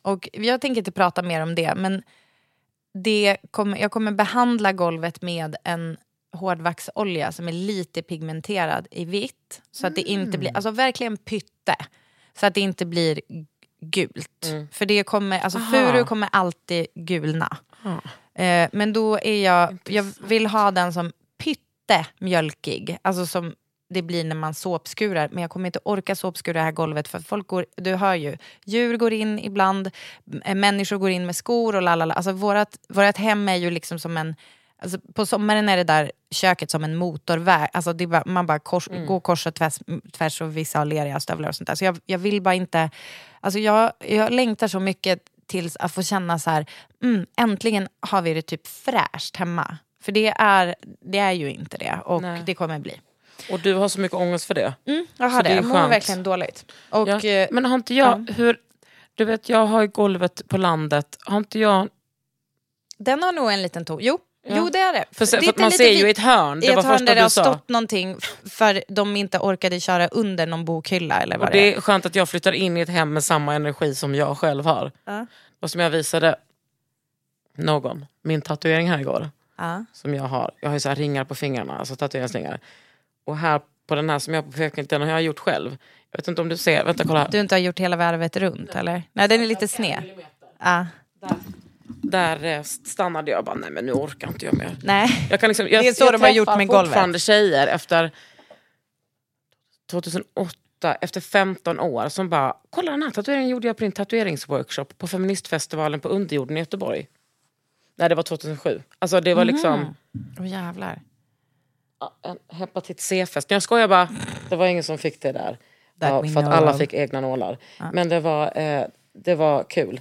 Och jag tänker inte prata mer om det, men det kommer, jag kommer behandla golvet med en hårdvaxolja som är lite pigmenterad i vitt. Så att det inte blir, alltså verkligen pytte. Så att det inte blir gult. För det kommer, alltså furu kommer alltid gulna. Eh, men då är jag, jag vill ha den som pytte mjölkig. Alltså som det blir när man såpskurar. Men jag kommer inte orka såpskura det här golvet för folk går, du hör ju, djur går in ibland, människor går in med skor och lalala. Alltså vårat, vårat hem är ju liksom som en, alltså på sommaren är det där köket som en motorväg. Alltså bara, man bara kors, går kors och tvärs, tvärs och vissa har leriga stövlar och sånt där. Så jag, jag vill bara inte, alltså jag, jag längtar så mycket tills att få känna så här, mm, äntligen har vi det typ fräscht hemma. För det är, det är ju inte det och Nej. det kommer bli. Och du har så mycket ångest för det. Jag har Så det, det jag mår verkligen dåligt. Och, Ja. eh, Men har inte jag, hur, du vet jag har ju golvet på landet, har inte jag... Den har nog en liten ton. Jo, Ja. jo det är det. För, det för att är man ser ju i ett hörn, I det ett hörn där det har stått någonting för de inte orkade köra under någon bokhylla eller vad Och det det är. är skönt att jag flyttar in i ett hem med samma energi som jag själv har. Ja. Och som jag visade någon, min tatuering här igår. Ja. Som jag har. Jag har ju så ringar på fingrarna, alltså tatueringsringar. Och här på den här som jag har på den har jag gjort själv. Jag vet inte om du ser, vänta kolla här. Du inte har gjort hela varvet runt eller? Nej, den är lite sned. Ja. Där eh, stannade jag och bara, nej men nu orkar inte jag mer. Nej. Jag kan liksom, jag, Det är så jag de har gjort med golvet. fortfarande tjejer efter 2008, efter 15 år som bara, kolla den här tatueringen gjorde jag på din tatueringsworkshop på feministfestivalen på Underjorden i Göteborg. Nej det var 2007. Alltså det var liksom Åh jävlar. ja, en hepatit C-fest. Jag skojar bara, det var ingen som fick det där. Ja, för att alla fick egna nålar. Men det var, eh, det var kul.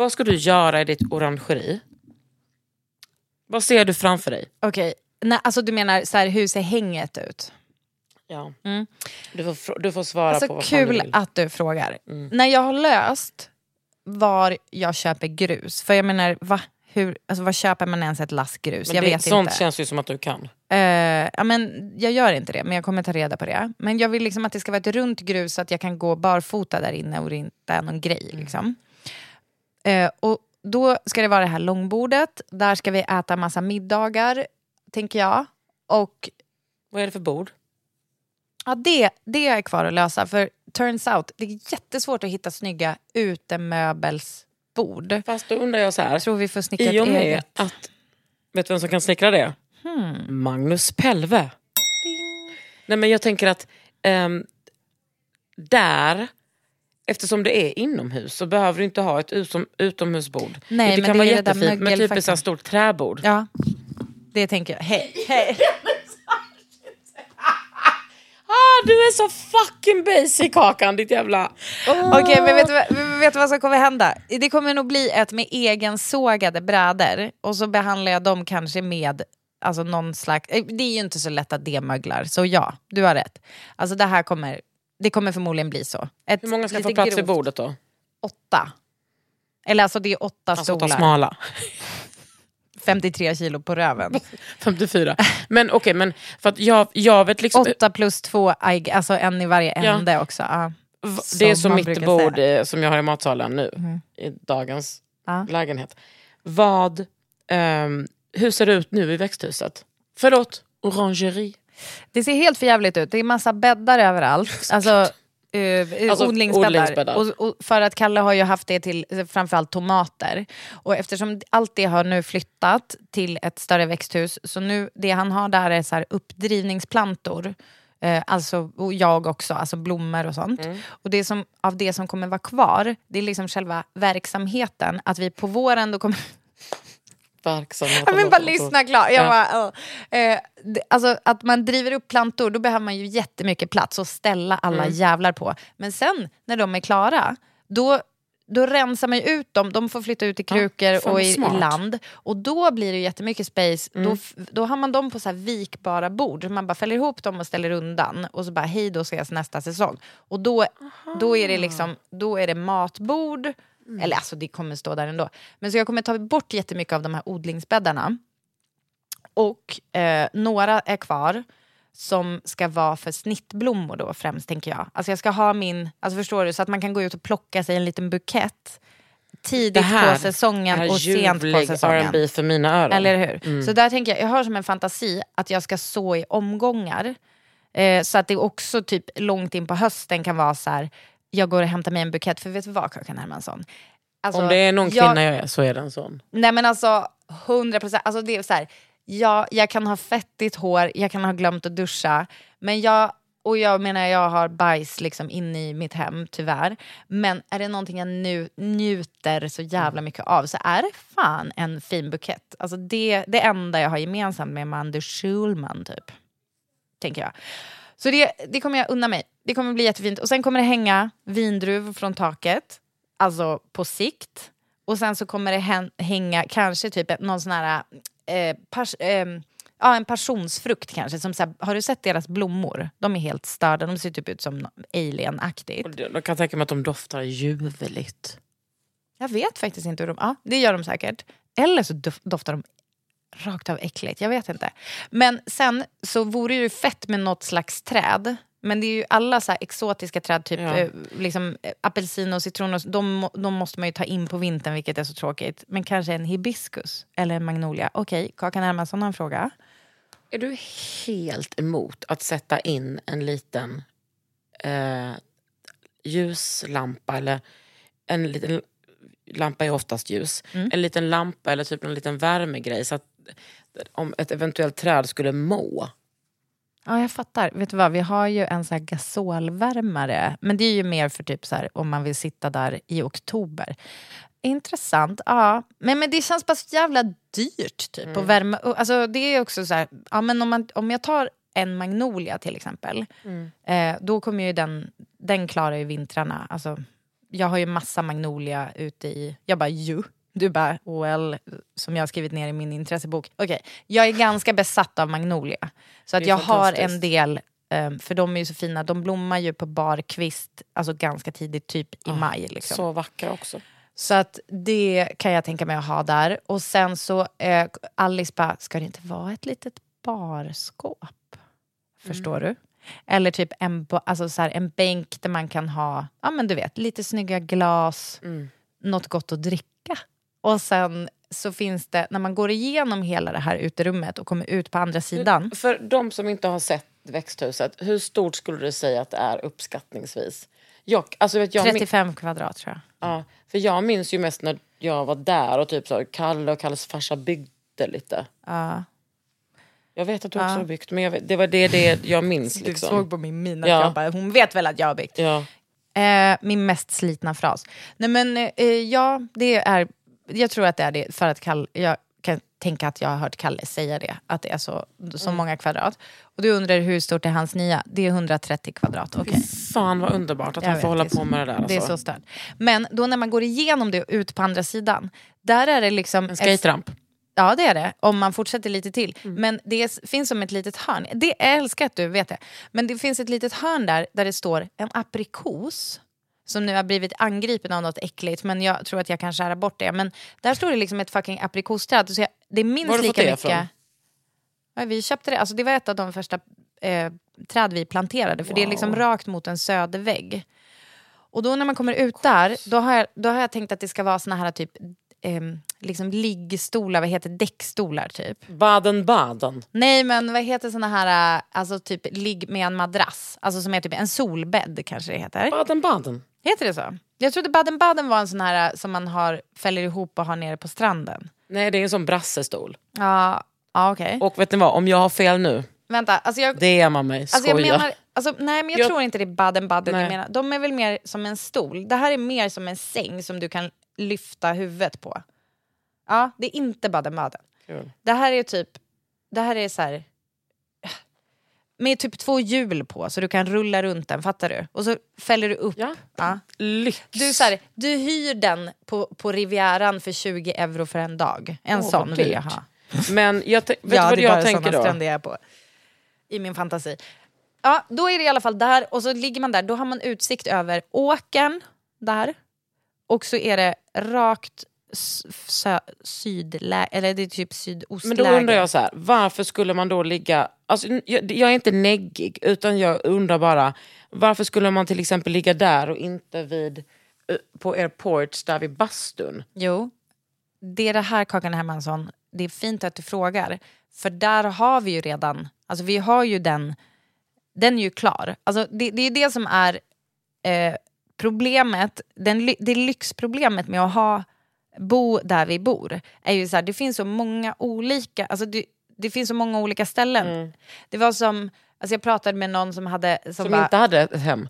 Vad ska du göra i ditt orangeri? Vad ser du framför dig? Okej, Nej, alltså du menar så här, hur ser hänget ut? Ja. Mm. Du, får, du får svara Alltså på vad fan du kul vill. Mm. att du frågar. När jag har löst var jag köper grus, för jag menar va? Hur, alltså, var köper man ens ett lass grus? Men jag det, vet sånt inte. känns ju som att du kan. Eh, ja, men jag gör inte det, men jag kommer ta reda på det. Men jag vill liksom att det ska vara ett runt grus så att jag kan gå barfota där inne och det inte är någon grej. Mm. Liksom. Eh, och då ska det vara det här långbordet. Där ska vi äta massa middagar, tänker jag. Och Vad är det för bord? ja, det, det är kvar att lösa. För turns out, det är jättesvårt att hitta snygga utemöbelsbord. Fast då undrar jag så här. Tror vi får snickra I och med eget. att... Vet du vem som kan snickra det? Hmm. Magnus Pelve. Nej men jag tänker att ehm, där, eftersom det är inomhus så behöver du inte ha ett utom, utomhusbord. Nej, det kan det vara jättefint med typ ett stort träbord. Ja, det tänker jag. Hej, hej. Ah, du är så fucking basic Hakan, ditt jävla... Okej, men vet du, vad- vet du vad som kommer hända? Det kommer nog bli ett med egen sågade brädor och så behandlar jag dem kanske med alltså någon slags... eh, Det är ju inte så lätt att det möglar, så ja, du har rätt. Alltså det här kommer, det kommer förmodligen bli så. Ett Hur många ska få plats vid bordet då? Åtta. Eller alltså det är åtta Alltså stolar. smala. 53 kilo på röven. 54. Men okej, men för att jag, jag vet liksom... Åtta plus två, alltså en i varje Ja. ände också. Ja. V- Det är Som mitt bord säga. eh, som jag har i matsalen nu, Mhm. i dagens Ja. lägenhet. Vad, ehm, hur ser det ut nu i växthuset? Förlåt, orangerie. Det ser helt förjävligt ut. Det är massa bäddar överallt. Alltså, eh, Alltså, odlingsbäddar. odlingsbäddar. Och, och för att Kalle har ju haft det till framförallt tomater. Och eftersom allt det har nu flyttat till ett större växthus, så nu det han har där är så här uppdrivningsplantor. Eh, alltså, och jag också, alltså blommor och sånt. Mm. Och det som, av det som kommer vara kvar, det är liksom själva verksamheten. Att vi på våren då kommer Verksamhet. jag vill bara lyssna klart. Jag Ja. bara, uh. det- alltså, att man driver upp plantor, då behöver man ju jättemycket plats att ställa alla Mm. jävlar på. Men sen när de är klara, då, då rensar man ju ut dem. De får flytta ut i krukor fan och i, i. Mm. land. Och då blir det jättemycket space. Då, f- då har man dem på så här vikbara bord. Så man bara fäller ihop dem och ställer undan. Och så bara, hej då ses nästa säsong. Och då, då är det liksom, då är det matbord. Mm. Eller alltså det kommer stå där ändå. Men så jag kommer ta bort jättemycket av de här odlingsbäddarna. Och eh, några är kvar som ska vara för snittblommor då främst tänker jag. Alltså jag ska ha min, alltså förstår du, så att man kan gå ut och plocka sig en liten bukett tidigt här på säsongen och sent på säsongen. R&B för mina öron. Eller hur? Mm. Så där tänker jag, jag har som en fantasi att jag ska så i omgångar. Eh, så att det också typ långt in på hösten kan vara så här, jag går och hämtar mig en bukett. För vet du vad Kakan Hermansson? Alltså, Om det är någon jag- kvinna jag är så är det en sån. Nej men alltså 100 procent. Alltså det är så här, ja, jag kan ha fettigt hår, jag kan ha glömt att duscha. Men jag, och jag menar jag har bajs liksom inne i mitt hem tyvärr. Men är det någonting jag nu njuter så jävla mycket av så är det fan en fin bukett. Alltså det, det enda jag har gemensamt med Mandus Schulman typ. Tänker jag. Så det, det kommer jag unna mig. Det kommer bli jättefint. Och sen kommer det hänga vindruvor från taket. Alltså på sikt. Och sen så kommer det hän- hänga kanske typ någon sån här... Eh, pers, eh, ja, en passionsfrukt kanske. Som så här, har du sett deras blommor? De är helt störda. De ser typ ut som alien-aktigt. Jag kan tänka mig att de doftar ljuvligt. Jag vet faktiskt inte hur de... Ja, det gör de säkert. Eller så dof- doftar de rakt av äckligt. Jag vet inte. Men sen så vore det ju fett med något slags träd. Men det är ju alla så här exotiska träd, typ Ja. eh, liksom, eh, apelsin och citron, och, de, de måste man ju ta in på vintern, vilket är så tråkigt. Men kanske en hibiskus eller en magnolia. Okej, Kakan Hermansson har en fråga. Är du helt emot att sätta in en liten eh, ljuslampa eller en liten lampa är oftast ljus. Mm. En liten lampa eller typ en liten värmegrej så att om ett eventuellt träd skulle må. Ja, jag fattar. Vet du vad, vi har ju en så här gasolvärmare. Men det är ju mer för typ så här, om man vill sitta där i oktober. Intressant, ja. Men, men det känns bara så jävla dyrt typ att värma Alltså det är också så här, ja men om, man, om jag tar en magnolia till exempel. Eh, då kommer ju den, den klara ju vintrarna. Alltså, jag har ju massa magnolia ute i... Jag bara ju. Du bara well, som jag har skrivit ner i min intressebok. Okej, jag är ganska besatt av magnolia. Så att jag har en del, um, för de är ju så fina, de blommar ju på barkvist, alltså ganska tidigt, typ i maj. Liksom. Så vackra också. Så att det kan jag tänka mig att ha där. Och sen så, eh, Alice bara, ska det inte vara ett litet barskåp? Förstår du? Eller typ en, alltså så här, en bänk där man kan ha, ja men du vet, lite snygga glas, något gott att dricka. Och sen så finns det, när man går igenom hela det här uterummet och kommer ut på andra sidan. För de som inte har sett växthuset, hur stort skulle du säga att det är uppskattningsvis? Jag, alltså vet jag, min- 35 kvadrat tror jag. Ja, för jag minns ju mest när jag var där och typ så, Kalle och Kalles farsa byggde lite. Ja. Jag vet att du också Ja. har byggt, men vet, det var det, det jag minns. Du Liksom. såg på min min att Ja. jag bara, hon vet väl att jag har byggt. Ja. Eh, min mest slitna fras. Nej men eh, ja, det är, jag tror att det är det för att Kalle, jag kan tänka att jag har hört Kalle säga det, att det är så, så Mm. många kvadrat. Och du undrar hur stort är hans nya? Det är 130 kvadrat. okej. Fan vad underbart att Jag han vet, får hålla på med det där. Det är Alltså. så stört. Men då när man går igenom det ut på andra sidan, där är det liksom... En skateramp. Ja det är det, om man fortsätter lite till. Mm. Men det är- finns som ett litet hörn. Det jag älskar att du vet det. Men det finns ett litet hörn där, där det står en aprikos. Som nu har blivit angripen av något äckligt, men jag tror att jag kan skära bort det. Men där står det liksom ett fucking aprikosträd. Så jag, det är minst har lika det mycket... Ja, vi köpte det, alltså det var ett av de första eh, träd vi planterade. För det är liksom rakt mot en södervägg. Och då när man kommer ut där, då har jag, då har jag tänkt att det ska vara såna här typ ehm, liksom liggstolar, vad heter däckstolar typ. Baden-Baden. Nej men vad heter såna här, äh, alltså typ ligg med en madrass. Alltså som är typ en solbädd kanske det heter. Baden-Baden. Heter det så? Jag trodde Baden-Baden var en sån här äh, som man har, fäller ihop och har nere på stranden. Nej, det är en sån brassestol. Ja, ja okej. Och vet ni vad, om jag har fel nu, Vänta, alltså jag, DMa mig. Alltså Skoja. jag menar, alltså, nej men jag, Jag- tror inte det är Baden-Baden jag menar. De är väl mer som en stol. Det här är mer som en säng som du kan lyfta huvudet på. Ja, det är inte Baden-Baden. Kul. Det här är typ, det här är så här med typ två hjul på så du kan rulla runt den, fattar du? Och så fäller du upp. Ja. Lyx. Du, så här, du hyr den på, på Rivieran för 20 euro för en dag. En Åh, sån vill jag ha. Men jag vet ja, vad jag tänker då? stränder jag på. I min fantasi. Ja, då är det i alla fall där och så ligger man där. Då har man utsikt över åkern där. Och så är det rakt s- sö- sydlä... Eller det är typ sydostläge. Men då undrar jag så här, varför skulle man då ligga... Alltså, jag, jag är inte neggig, utan jag undrar bara, varför skulle man till exempel ligga där och inte vid på porch där vid bastun? Jo, det är det här Kakan Hermansson, det är fint att du frågar. För där har vi ju redan, alltså vi har ju den, den är ju klar. Alltså det, det är det som är eh, problemet, den, det lyxproblemet med att ha, bo där vi bor. Är ju så här, det finns så många olika, alltså det, det finns så många olika ställen. Det var som, alltså jag pratade med någon som hade, som, Som bara, inte hade ett hem.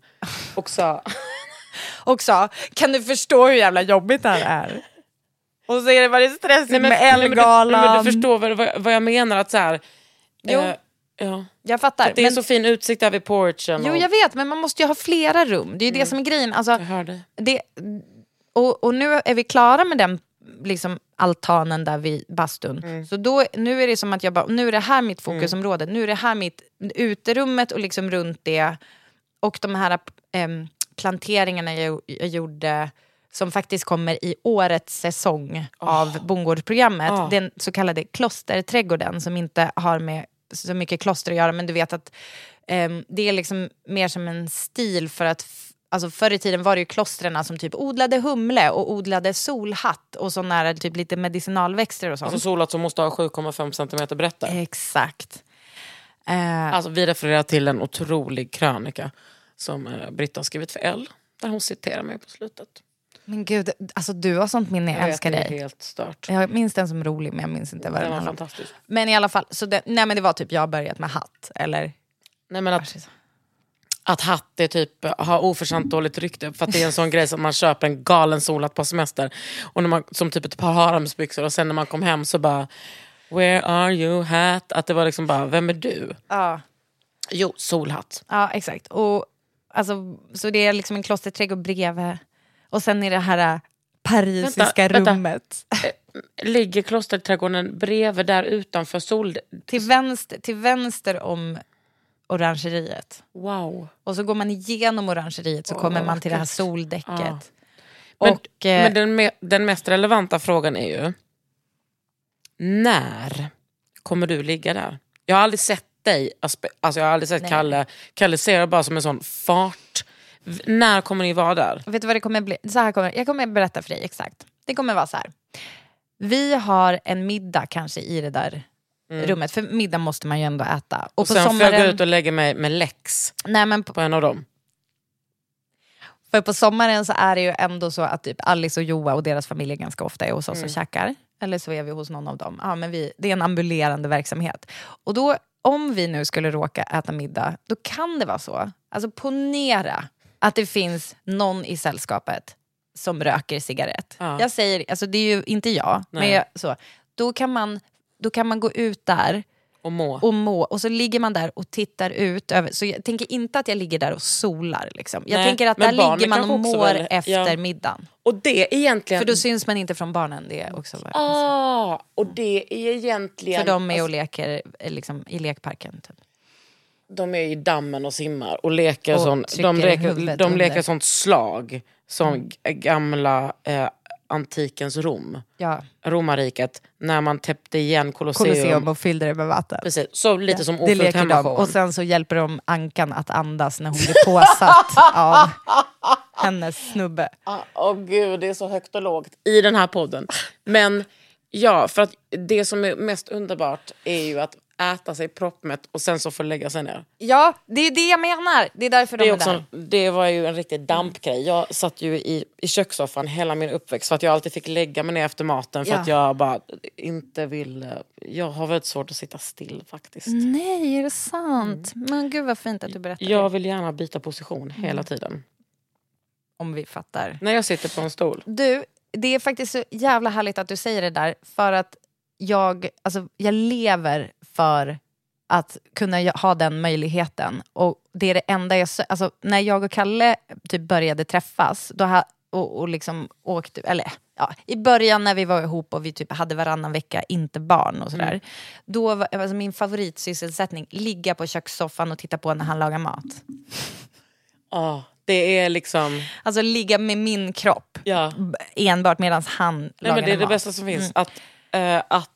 Och sa, och sa, kan du förstå hur jävla jobbigt det här är? Och så är det väldigt stressigt nej, men, med men, Ellegalan. nej, men du förstår vad, vad jag menar? Att så här, Jo. eh, ja. Jag fattar. Det är men, så fin utsikt där vid porchen. jo och, jag vet, men man måste ju ha flera rum. Det är ju det som är grejen. Alltså, det, och, och nu är vi klara med den liksom, altanen där vid bastun. Så då, nu är det som att jag bara, nu är det här mitt fokusområde. Nu är det här mitt uterummet och liksom runt det. Och de här em, planteringarna jag, jag gjorde som faktiskt kommer i årets säsong av bondgårdsprogrammet. Ah. Den så kallade klosterträdgården som inte har med så mycket kloster att göra. Men du vet att em, det är liksom mer som en stil för att Alltså förr i tiden var det ju klostren som typ odlade humle och odlade solhatt och sådana här typ lite medicinalväxter och sånt. Alltså solat som måste ha 7,5 cm brett där. Exakt. Eh, Alltså, vi refererar till en otrolig krönika som eh, Britta har skrivit för L. Där hon citerar mig på slutet. men gud, alltså du har sånt minne, jag vet, älskar dig. helt stört. Jag minns den som rolig men jag minns inte vad Den den var fantastisk. Men i alla fall, så det, nej men det var typ jag börjat med hatt. Eller? Nej, men att, att hatt är typ, har oförtjänt dåligt rykte för att det är en sån grej som man köper en galen solhatt på semester. Och när man, som typ ett par haremsbyxor och sen när man kom hem så bara Where are you hat? Att det var liksom bara, vem är du? Ja. Jo, solhatt. Ja exakt. Och, alltså, så det är liksom en klosterträdgård bredvid. Och sen i det här äh, parisiska Vänta, vänta. rummet. Ligger klosterträdgården bredvid där utanför sol... Till vänster, till vänster om orangeriet. Wow. Och så går man igenom orangeriet så Åh, kommer man till det här soldäcket. Ja. Men, Och, eh, men den, me, den mest relevanta frågan är ju... När kommer du ligga där? Jag har aldrig sett dig, alltså jag har aldrig sett Nej. Kalle. Kalle ser det bara som en sån fart. När kommer ni vara där? Vet du vad det kommer bli? Så här kommer, jag kommer berätta för dig exakt. Det kommer vara så här. Vi har en middag kanske i det där rummet. För middag måste man ju ändå äta. Och, Mm. Och på sen får jag gå sommaren... ut och lägga mig med läx Nej, men på, på en av dem. För på sommaren så är det ju ändå så att typ Alice och Joa och deras familj ganska ofta är hos oss Mm. och käkar. Eller så är vi hos någon av dem. Ja, men vi, det är en ambulerande verksamhet. Och då, om vi nu skulle råka äta middag, då kan det vara så. Alltså ponera att det finns någon i sällskapet som röker cigarett. Ja. Jag säger, alltså det är ju inte jag, men Nej. jag, så. Då kan, man, då kan man gå ut där Och må. och må. Och så ligger man där och tittar ut. Över, så jag tänker inte att jag ligger där och solar. Liksom. Jag Nej, tänker att där ligger man och mår väl- efter ja. middagen. Och det är egentligen... För då syns man inte från barnen. Det är också vad ah, och det är egentligen... För de är och leker eh, liksom, i lekparken. Typ. de är i dammen och simmar och leker, Och sån, de leker, de leker sånt slag som g- gamla eh, antikens Rom. Ja. Romarriket, när man täppte igen Colosseum. Colosseum och fyllde det med vatten. Precis, så lite som det ofullt hemmashowen. Och sen så hjälper de Ankan att andas när hon blir påsatt av hennes snubbe. Ah, Åh gud, det är så högt och lågt i den här podden. Men ja, för att det som är mest underbart är ju att äta sig proppmätt och sen så få lägga sig ner. Ja, det är det jag menar. Det är därför Det, de är är också, där. det var ju en riktig dampgrej. Jag satt ju i, i kökssoffan hela min uppväxt för att jag alltid fick lägga mig ner efter maten för Ja. att jag bara inte ville... Jag har väldigt svårt att sitta still faktiskt. Nej, är det sant? Men gud vad fint att du berättar det. Jag vill gärna byta position hela tiden. Om vi fattar. När jag sitter på en stol. Du, det är faktiskt så jävla härligt att du säger det där. För att jag, alltså, jag lever för att kunna ha den möjligheten. Och det är det enda jag... sö- Alltså, när jag och Kalle typ började träffas då ha, och, och liksom åkte... Eller ja, i början när vi var ihop och vi typ hade varannan vecka, inte barn och sådär. Då var alltså, min favoritsysselsättning ligga på kökssoffan och titta på när han lagar mat. Ah, det är liksom... Alltså ligga med min kropp Ja. enbart medan han Nej, lagar men det är det mat. bästa som finns. Att, eh, att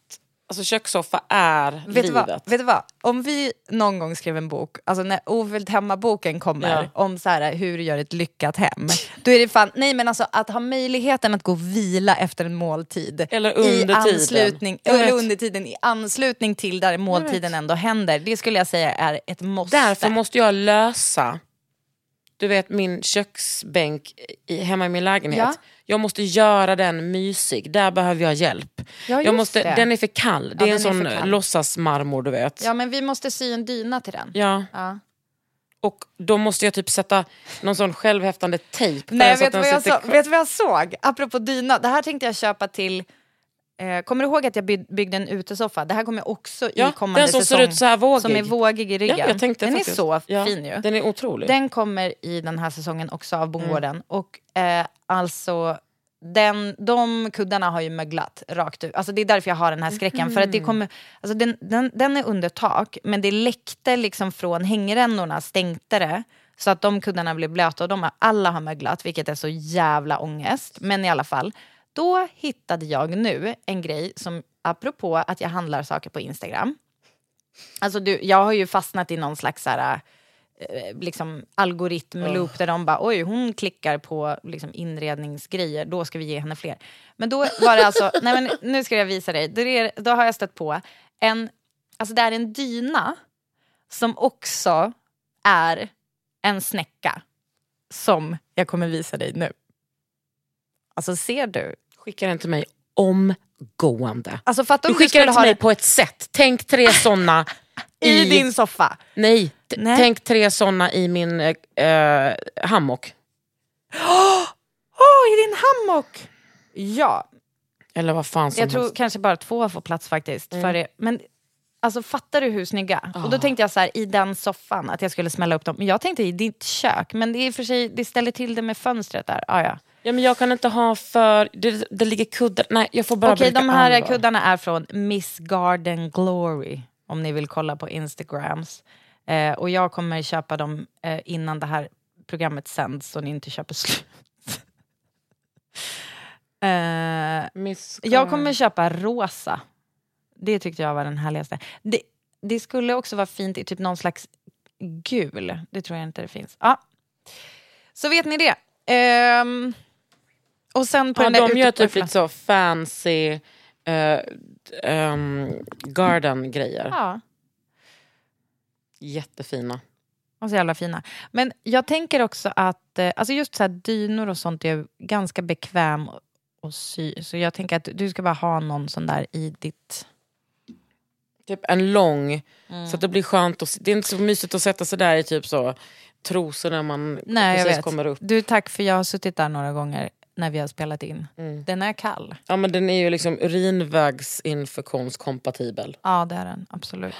alltså, kökssoffa är Vet livet. vad? Vet du vad? Om vi någon gång skrev en bok, alltså när Ofullt hemma-boken kommer, Ja. om så här, hur du gör ett lyckat hem. Då är det fan, nej men alltså att ha möjligheten att gå och vila efter en måltid. Eller under i tiden. anslutning, Jag Eller under tiden, i anslutning till där måltiden ändå händer. Det skulle jag säga är ett måste. Därför måste jag lösa du vet min köksbänk i, hemma i min lägenhet. Ja. Jag måste göra den mysig, där behöver jag hjälp. Ja, jag måste, det. Den är för kall, det Ja, är en är sån kall. låtsasmarmor du vet. Ja men vi måste sy en dyna till den. Ja. Och då måste jag typ sätta någon sån självhäftande tejp Nej, vet du vad, sitter vad jag såg? Apropå dyna, det här tänkte jag köpa till... Eh, kommer du ihåg att jag by- byggde en utesoffa? Det här kommer jag också Ja, i kommande den som ser säsong. ut så här vågig. Som är vågig i ryggen. Ja, jag tänkte den faktiskt. är så Ja, fin ju. Den är otrolig. Den kommer i den här säsongen också av bondgården. Mm. Och eh, alltså, den, de kuddarna har ju möglat rakt ut. Alltså det är därför jag har den här skräcken. För att det Mm. kommer, alltså den, den, den är under tak, men det läckte liksom från hängrännorna, stänkte det. Så att de kuddarna blev blöta och de har, alla har möglat, vilket är så jävla ångest. Men i alla fall, då hittade jag nu en grej som, apropå att jag handlar saker på Instagram. Alltså du, jag har ju fastnat i någon slags så här, eh, liksom algoritmloop där de bara oj hon klickar på liksom inredningsgrejer, då ska vi ge henne fler. Men då var det alltså, nej men nu ska jag visa dig, då, är, då har jag stött på en, alltså det är en dyna som också är en snäcka som jag kommer visa dig nu. Alltså ser du? Skicka den till mig omgående. Alltså Du om du skickar den till mig det på ett sätt. Tänk tre såna i din soffa. Nej, Nej. tänk tre såna i min eh, eh, hammock. Åh, i din hammock! Ja, Eller vad fan som jag tror helst. kanske bara två får plats faktiskt. Mm. För det. Men alltså fattar du hur snygga? Och Ah. då tänkte jag så här, i den soffan att jag skulle smälla upp dem. Men jag tänkte i ditt kök, men det är i och för sig, det ställer till det med fönstret där. Ah, ja. Ja, men jag kan inte ha för... Det, det ligger kuddar... Nej, jag får bara Okej, de här andra. kuddarna är från Miss Garden Glory. Om ni vill kolla på Instagrams. Eh, och jag kommer köpa dem eh, innan det här programmet sänds så ni inte köper slut. eh, jag kommer köpa rosa. Det tyckte jag var den härligaste. Det, det skulle också vara fint i typ någon slags gul. Det tror jag inte det finns. Ja. Så vet ni det. Ehm, och sen på Ja, de gör typ lite så fancy eh, ehm, garden-grejer. Ja. Jättefina. Och så jävla fina. Men jag tänker också att eh, alltså just så här, dynor och sånt är ganska bekväm att sy. Så jag tänker att du ska bara ha någon sån där i ditt... Typ en lång, Mm. så att det blir skönt. Och, det är inte så mysigt att sätta sig där i typ så trosor när man Nej, precis kommer upp. Du, tack för jag har suttit där några gånger när vi har spelat in. Mm. Den är kall. Ja men den är ju liksom urinvägsinfektionskompatibel. Ja, det är den. Absolut.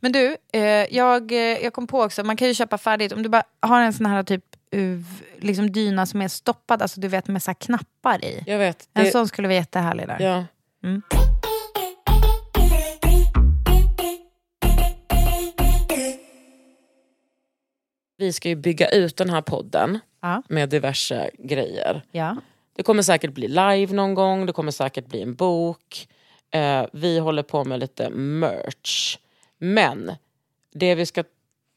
Men du, eh, jag, eh, jag kom på också, man kan ju köpa färdigt. Om du bara har en sån här typ liksom dyna som är stoppad, alltså du vet med så knappar i. Jag vet. En det- sån skulle vara jättehärlig där. Ja. Mm. Vi ska ju bygga ut den här podden Ja. med diverse grejer. Ja. Det kommer säkert bli live någon gång, det kommer säkert bli en bok. Eh, vi håller på med lite merch. Men det vi ska,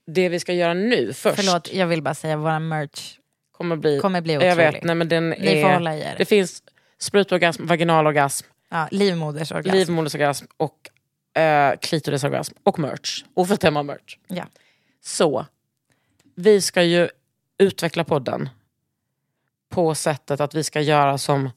det vi ska göra nu först Förlåt, jag vill bara säga våra merch kommer bli, kommer bli jag otrolig. vet, nej, men den Ni är, får hålla i er. Det finns sprutorgasm, vaginalorgasm, Ja, livmodersorgasm. livmodersorgasm och eh, klitorisorgasm och merch. Oförstämma merch. Ja. Så, vi ska ju utveckla podden på sättet att vi ska göra som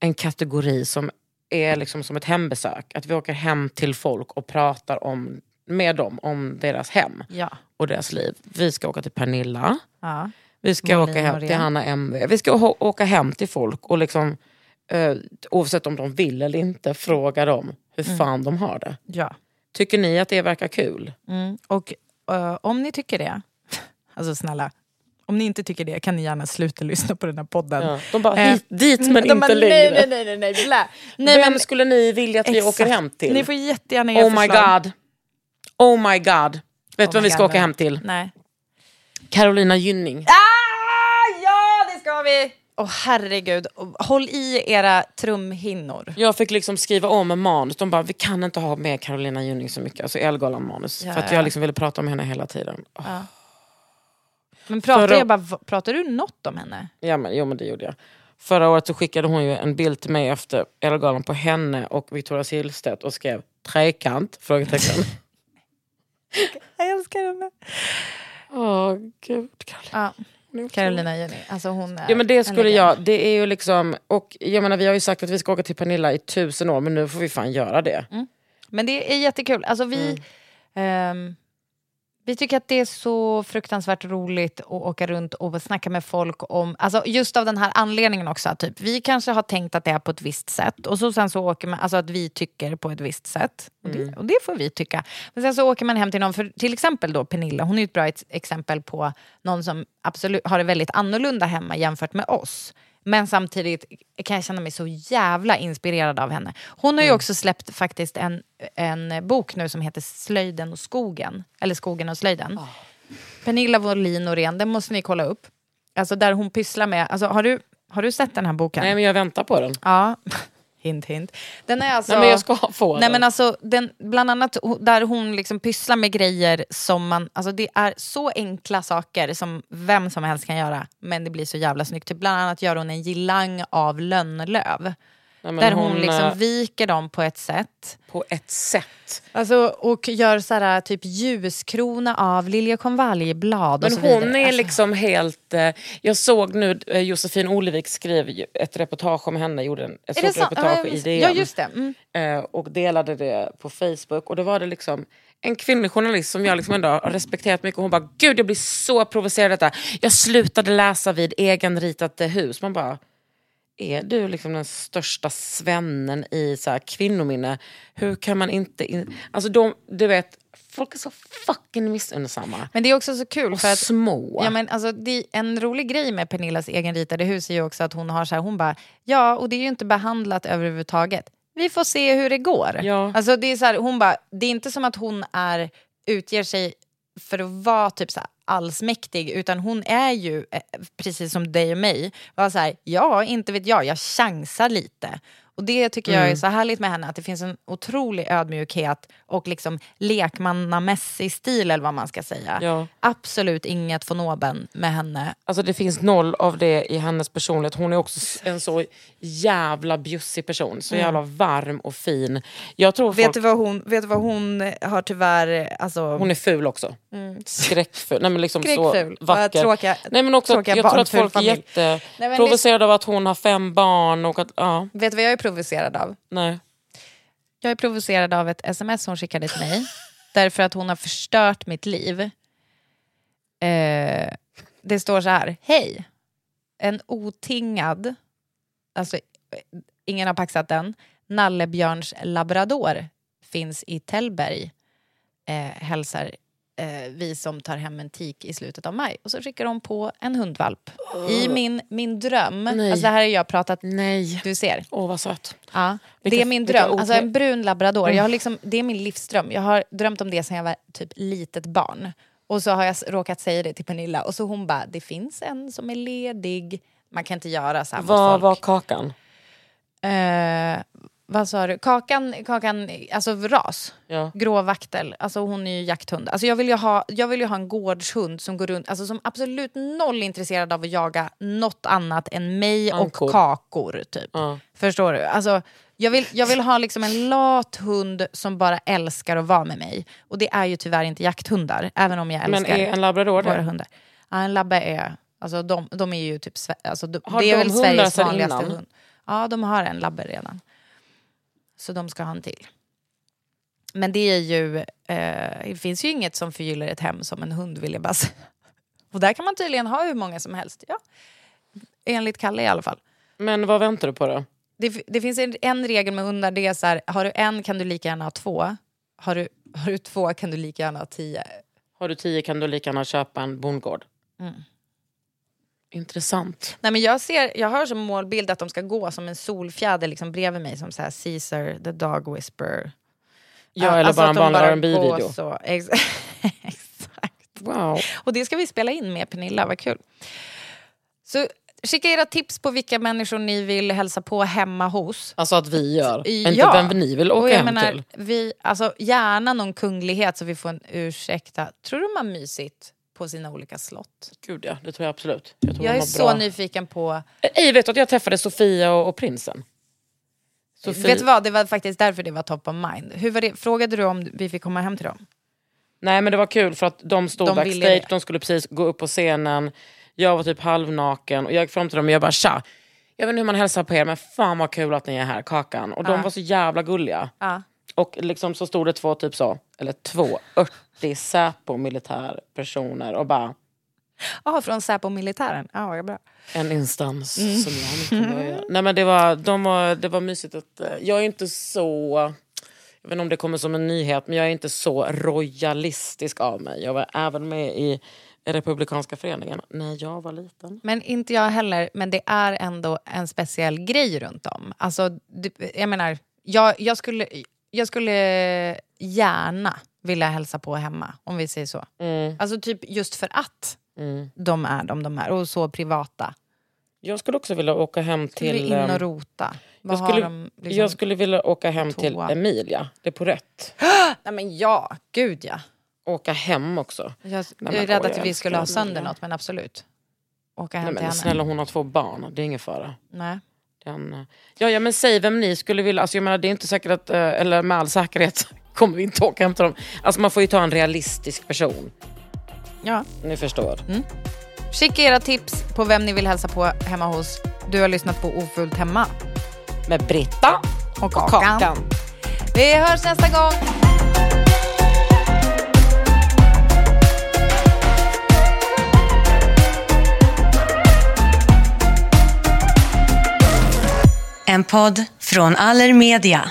en kategori som är liksom som ett hembesök. Att vi åker hem till folk och pratar om, med dem om deras hem Ja. och deras liv. Vi ska åka till Pernilla, Ja. vi ska Malin åka hem till. Hanna MV. Vi ska åka hem till folk och liksom, eh, oavsett om de vill eller inte, fråga dem hur Mm. fan de har det. ja. Tycker ni att det verkar kul? Mm. Och eh, om ni tycker det, alltså snälla, om ni inte tycker det kan ni gärna sluta lyssna på den här podden. Ja. De bara, Eh, dit men inte bara, längre. Nej, nej, nej, nej, nej, blä. nej Vem men, skulle ni vilja att vi exakt. åker hem till? Ni får jättegärna ge oh my förslag. god. Oh my god. Vet Oh du vem my vi ska God, åka vem? hem till? Nej. Carolina Gynning. Ah, ja, det ska vi! Åh herregud, håll i era trumhinnor. Jag fick liksom skriva om manus. De bara, vi kan inte ha med Carolina Gynning så mycket. Alltså Elgalan-manus. Ja, för att ja. jag liksom ville prata om henne hela tiden. Oh. Ja. Men pratar, Förra- jag bara, pratar du något om henne? Ja, men, jo men det gjorde jag. Förra året så skickade hon ju en bild till mig efter Elgalan på henne och Victoria Silvstedt och skrev trekant? Frågetecken. Jag älskar henne. Åh gud. Carolina. Ja. Carolina Jenny, alltså hon är Ja men det skulle jag, det är ju liksom, och jag menar vi har ju sagt att vi ska åka till Pernilla i tusen år men nu får vi fan göra det. Men det är jättekul. Alltså vi, Mm. ehm, vi tycker att det är så fruktansvärt roligt att åka runt och snacka med folk om, alltså just av den här anledningen också, typ, vi kanske har tänkt att det är på ett visst sätt och så sen så åker man, alltså att vi tycker på ett visst sätt. Och det, Mm. och det får vi tycka. Men sen så åker man hem till någon, för till exempel då Pernilla, hon är ett bra ex- exempel på någon som absolut har det väldigt annorlunda hemma jämfört med oss. Men samtidigt kan jag känna mig så jävla inspirerad av henne. Hon har ju också släppt faktiskt en, en bok nu som heter Slöjden och skogen. Eller Skogen och slöjden. Pernilla Wåhlin Norén, den måste ni kolla upp. Alltså där hon pysslar med, alltså har du, har du sett den här boken? Nej men jag väntar på den. Ja, hint hint. Den är alltså... Nej men jag ska få Nej den. men alltså, den, bland annat där hon liksom pysslar med grejer som man, alltså det är så enkla saker som vem som helst kan göra. Men det blir så jävla snyggt. Typ bland annat gör hon en girlang av lönnlöv. Nej, men där hon, liksom eh, viker dem på ett sätt. På ett sätt. Alltså, och gör så här, typ ljuskrona av liljekonvaljblad och Men så hon vidare. är Alltså, liksom helt... Eh, jag såg nu eh, Josefin Olivik skrev ett reportage om henne, gjorde en, ett är stort reportage i. DN. Ja just det. Mm. eh, och delade det på Facebook. Och då var det liksom en kvinnlig journalist som jag liksom ändå har respekterat mycket. Hon bara, gud jag blir så provocerad av detta. Jag slutade läsa vid egenritade hus. Man bara, är du liksom den största svennen i så här, kvinnominne? Hur kan man inte... In... Alltså de, du vet, folk är så fucking missunnsamma. Men det är också så kul Och för att små. Ja, men alltså, det, en rolig grej med Pernillas egenritade hus är ju också att hon har så här, hon bara, ja och det är ju inte behandlat överhuvudtaget. Vi får se hur det går. Ja. Alltså, det, är så här, hon bara, det är inte som att hon är, utger sig för att vara typ så här allsmäktig utan hon är ju, eh, precis som dig och mig, var så här, ja inte vet jag, jag chansar lite. Och det tycker jag är så härligt med henne, att det finns en otrolig ödmjukhet och liksom lekmannamässig stil eller vad man ska säga. Ja. Absolut inget von oben med henne. Alltså det finns noll av det i hennes personlighet. Hon är också en så jävla bjussig person. Så jävla varm och fin. Jag tror Mm. Vet folk, du, vad hon, vet du vad hon har tyvärr... Alltså, hon är ful också. Skräckful. Nej, men liksom Skräckful. så vacker. tråkiga- Nej, men också, tråkiga jag tror att folk är jätteprovocerade av att hon har fem barn. Och att, ja, vet du vad jag är provocerad av? nej. Jag är provocerad av ett sms hon skickade till mig. därför att hon har förstört mitt liv. Eh, det står så här. Hej. En otingad, alltså ingen har paxat den, nallebjörns labrador finns i Tällberg. Eh, hälsar eh, vi som tar hem en tik i slutet av maj. Och så skickar de på en hundvalp. I min, min dröm, Nej. alltså det här har jag pratat, Nej. du ser. Åh vad söt. Ja, Vilka- det är min dröm. Alltså en brun labrador. Jag har liksom, det är min livsdröm. Jag har drömt om det sedan jag var typ litet barn. Och så har jag råkat säga det till Pernilla och så hon bara, det finns en som är ledig. Man kan inte göra så här mot Vad folk. var kakan? Eh, vad sa du? Kakan, kakan alltså ras. Ja. Grå vaktel. Alltså hon är ju jakthund. Alltså jag vill ju ha, jag vill ju ha en gårdshund som går runt, alltså som absolut noll intresserad av att jaga något annat än mig Ankor. och kakor. Typ. Ja. Förstår du? Alltså, jag, vill, jag vill ha liksom en lat hund som bara älskar att vara med mig. Och det är ju tyvärr inte jakthundar, även om jag Men älskar är en labrador våra det? hundar. Ja, en labbe är, alltså de, de är ju typ, alltså, de, Har det är de väl Sveriges vanligaste innan? hund. Ja, de har en labbe redan. Så de ska ha en till. Men det är ju, eh, det finns ju inget som förgyller ett hem som en hund vill jag bara säga. Och där kan man tydligen ha hur många som helst. Ja. Enligt Kalle i alla fall. Men vad väntar du på då? Det, det finns en, en regel med hundar, det är så här, har du en kan du lika gärna ha två. Har du, har du två kan du lika gärna ha tio. Har du tio kan du lika gärna köpa en bondgård. Mm. Intressant. Nej, men jag, ser, jag har som målbild att de ska gå som en solfjäder liksom bredvid mig som så här Caesar the dog whisperer. Ja, eller alltså bara en vanlig bara rb går video så. Ex- Exakt. Wow. Och det ska vi spela in med Pernilla, vad kul. Så skicka era tips på vilka människor ni vill hälsa på hemma hos. Alltså att vi gör. Ja. Inte vem ni vill Och åka jag hem menar, till. Vi, alltså, gärna någon kunglighet så vi får en ursäkta. Tror du har mysigt på sina olika slott. Gud ja, det tror jag absolut. Jag, tror jag är så bra. nyfiken på... Eh, Ej, vet du att jag träffade Sofia och, och prinsen? Sofie. Vet du vad, det var faktiskt därför det var top of mind. Hur var det? Frågade du om vi fick komma hem till dem? Nej men det var kul för att de stod de backstage, de skulle precis gå upp på scenen. Jag var typ halvnaken och jag gick fram till dem och jag bara tja. Jag vet inte hur man hälsar på er men fan vad kul att ni är här, Kakan. Och ah. de var så jävla gulliga. Ah. Och liksom så stod det två typ så, eller två örter 30 Säpo-militärpersoner och bara... Ja, ah, från Säpo-militären. Ah, vad bra. En instans mm. som jag inte mm. Nej, men det var, de var, det var mysigt att... Eh, jag är inte så... Jag vet inte om det kommer som en nyhet, men jag är inte så royalistisk av mig. Jag var även med i Republikanska föreningen när jag var liten. Men inte jag heller, men det är ändå en speciell grej runt om. Alltså, jag menar, jag, jag skulle... Jag skulle gärna vilja hälsa på hemma, om vi säger så. Mm. Alltså typ just för att Mm. de är de de är och så privata. Jag skulle också vilja åka hem Skulle till... in ehm, och rota. Vad jag, skulle, de liksom- jag skulle vilja åka hem till toa? Emilia, det är på rätt. Nej men ja, gud ja. Åka hem också. Jag, jag är rädd att vi skulle ha sönder Emilia. något, men absolut. Åka hem Nej, till men henne. snälla hon har två barn, det är ingen fara. Nej. Den, eh, ja, ja men säg vem ni skulle vilja, alltså jag menar det är inte säkert att, eh, eller med all säkerhet kommer vi inte åka hem till dem. Alltså man får ju ta en realistisk person. Ja. Ni förstår. Skicka era tips på vem ni vill hälsa på hemma hos. Du har lyssnat på Ofullt hemma. Med Britta Och Kakan. Vi hörs nästa gång. En podd från Allermedia.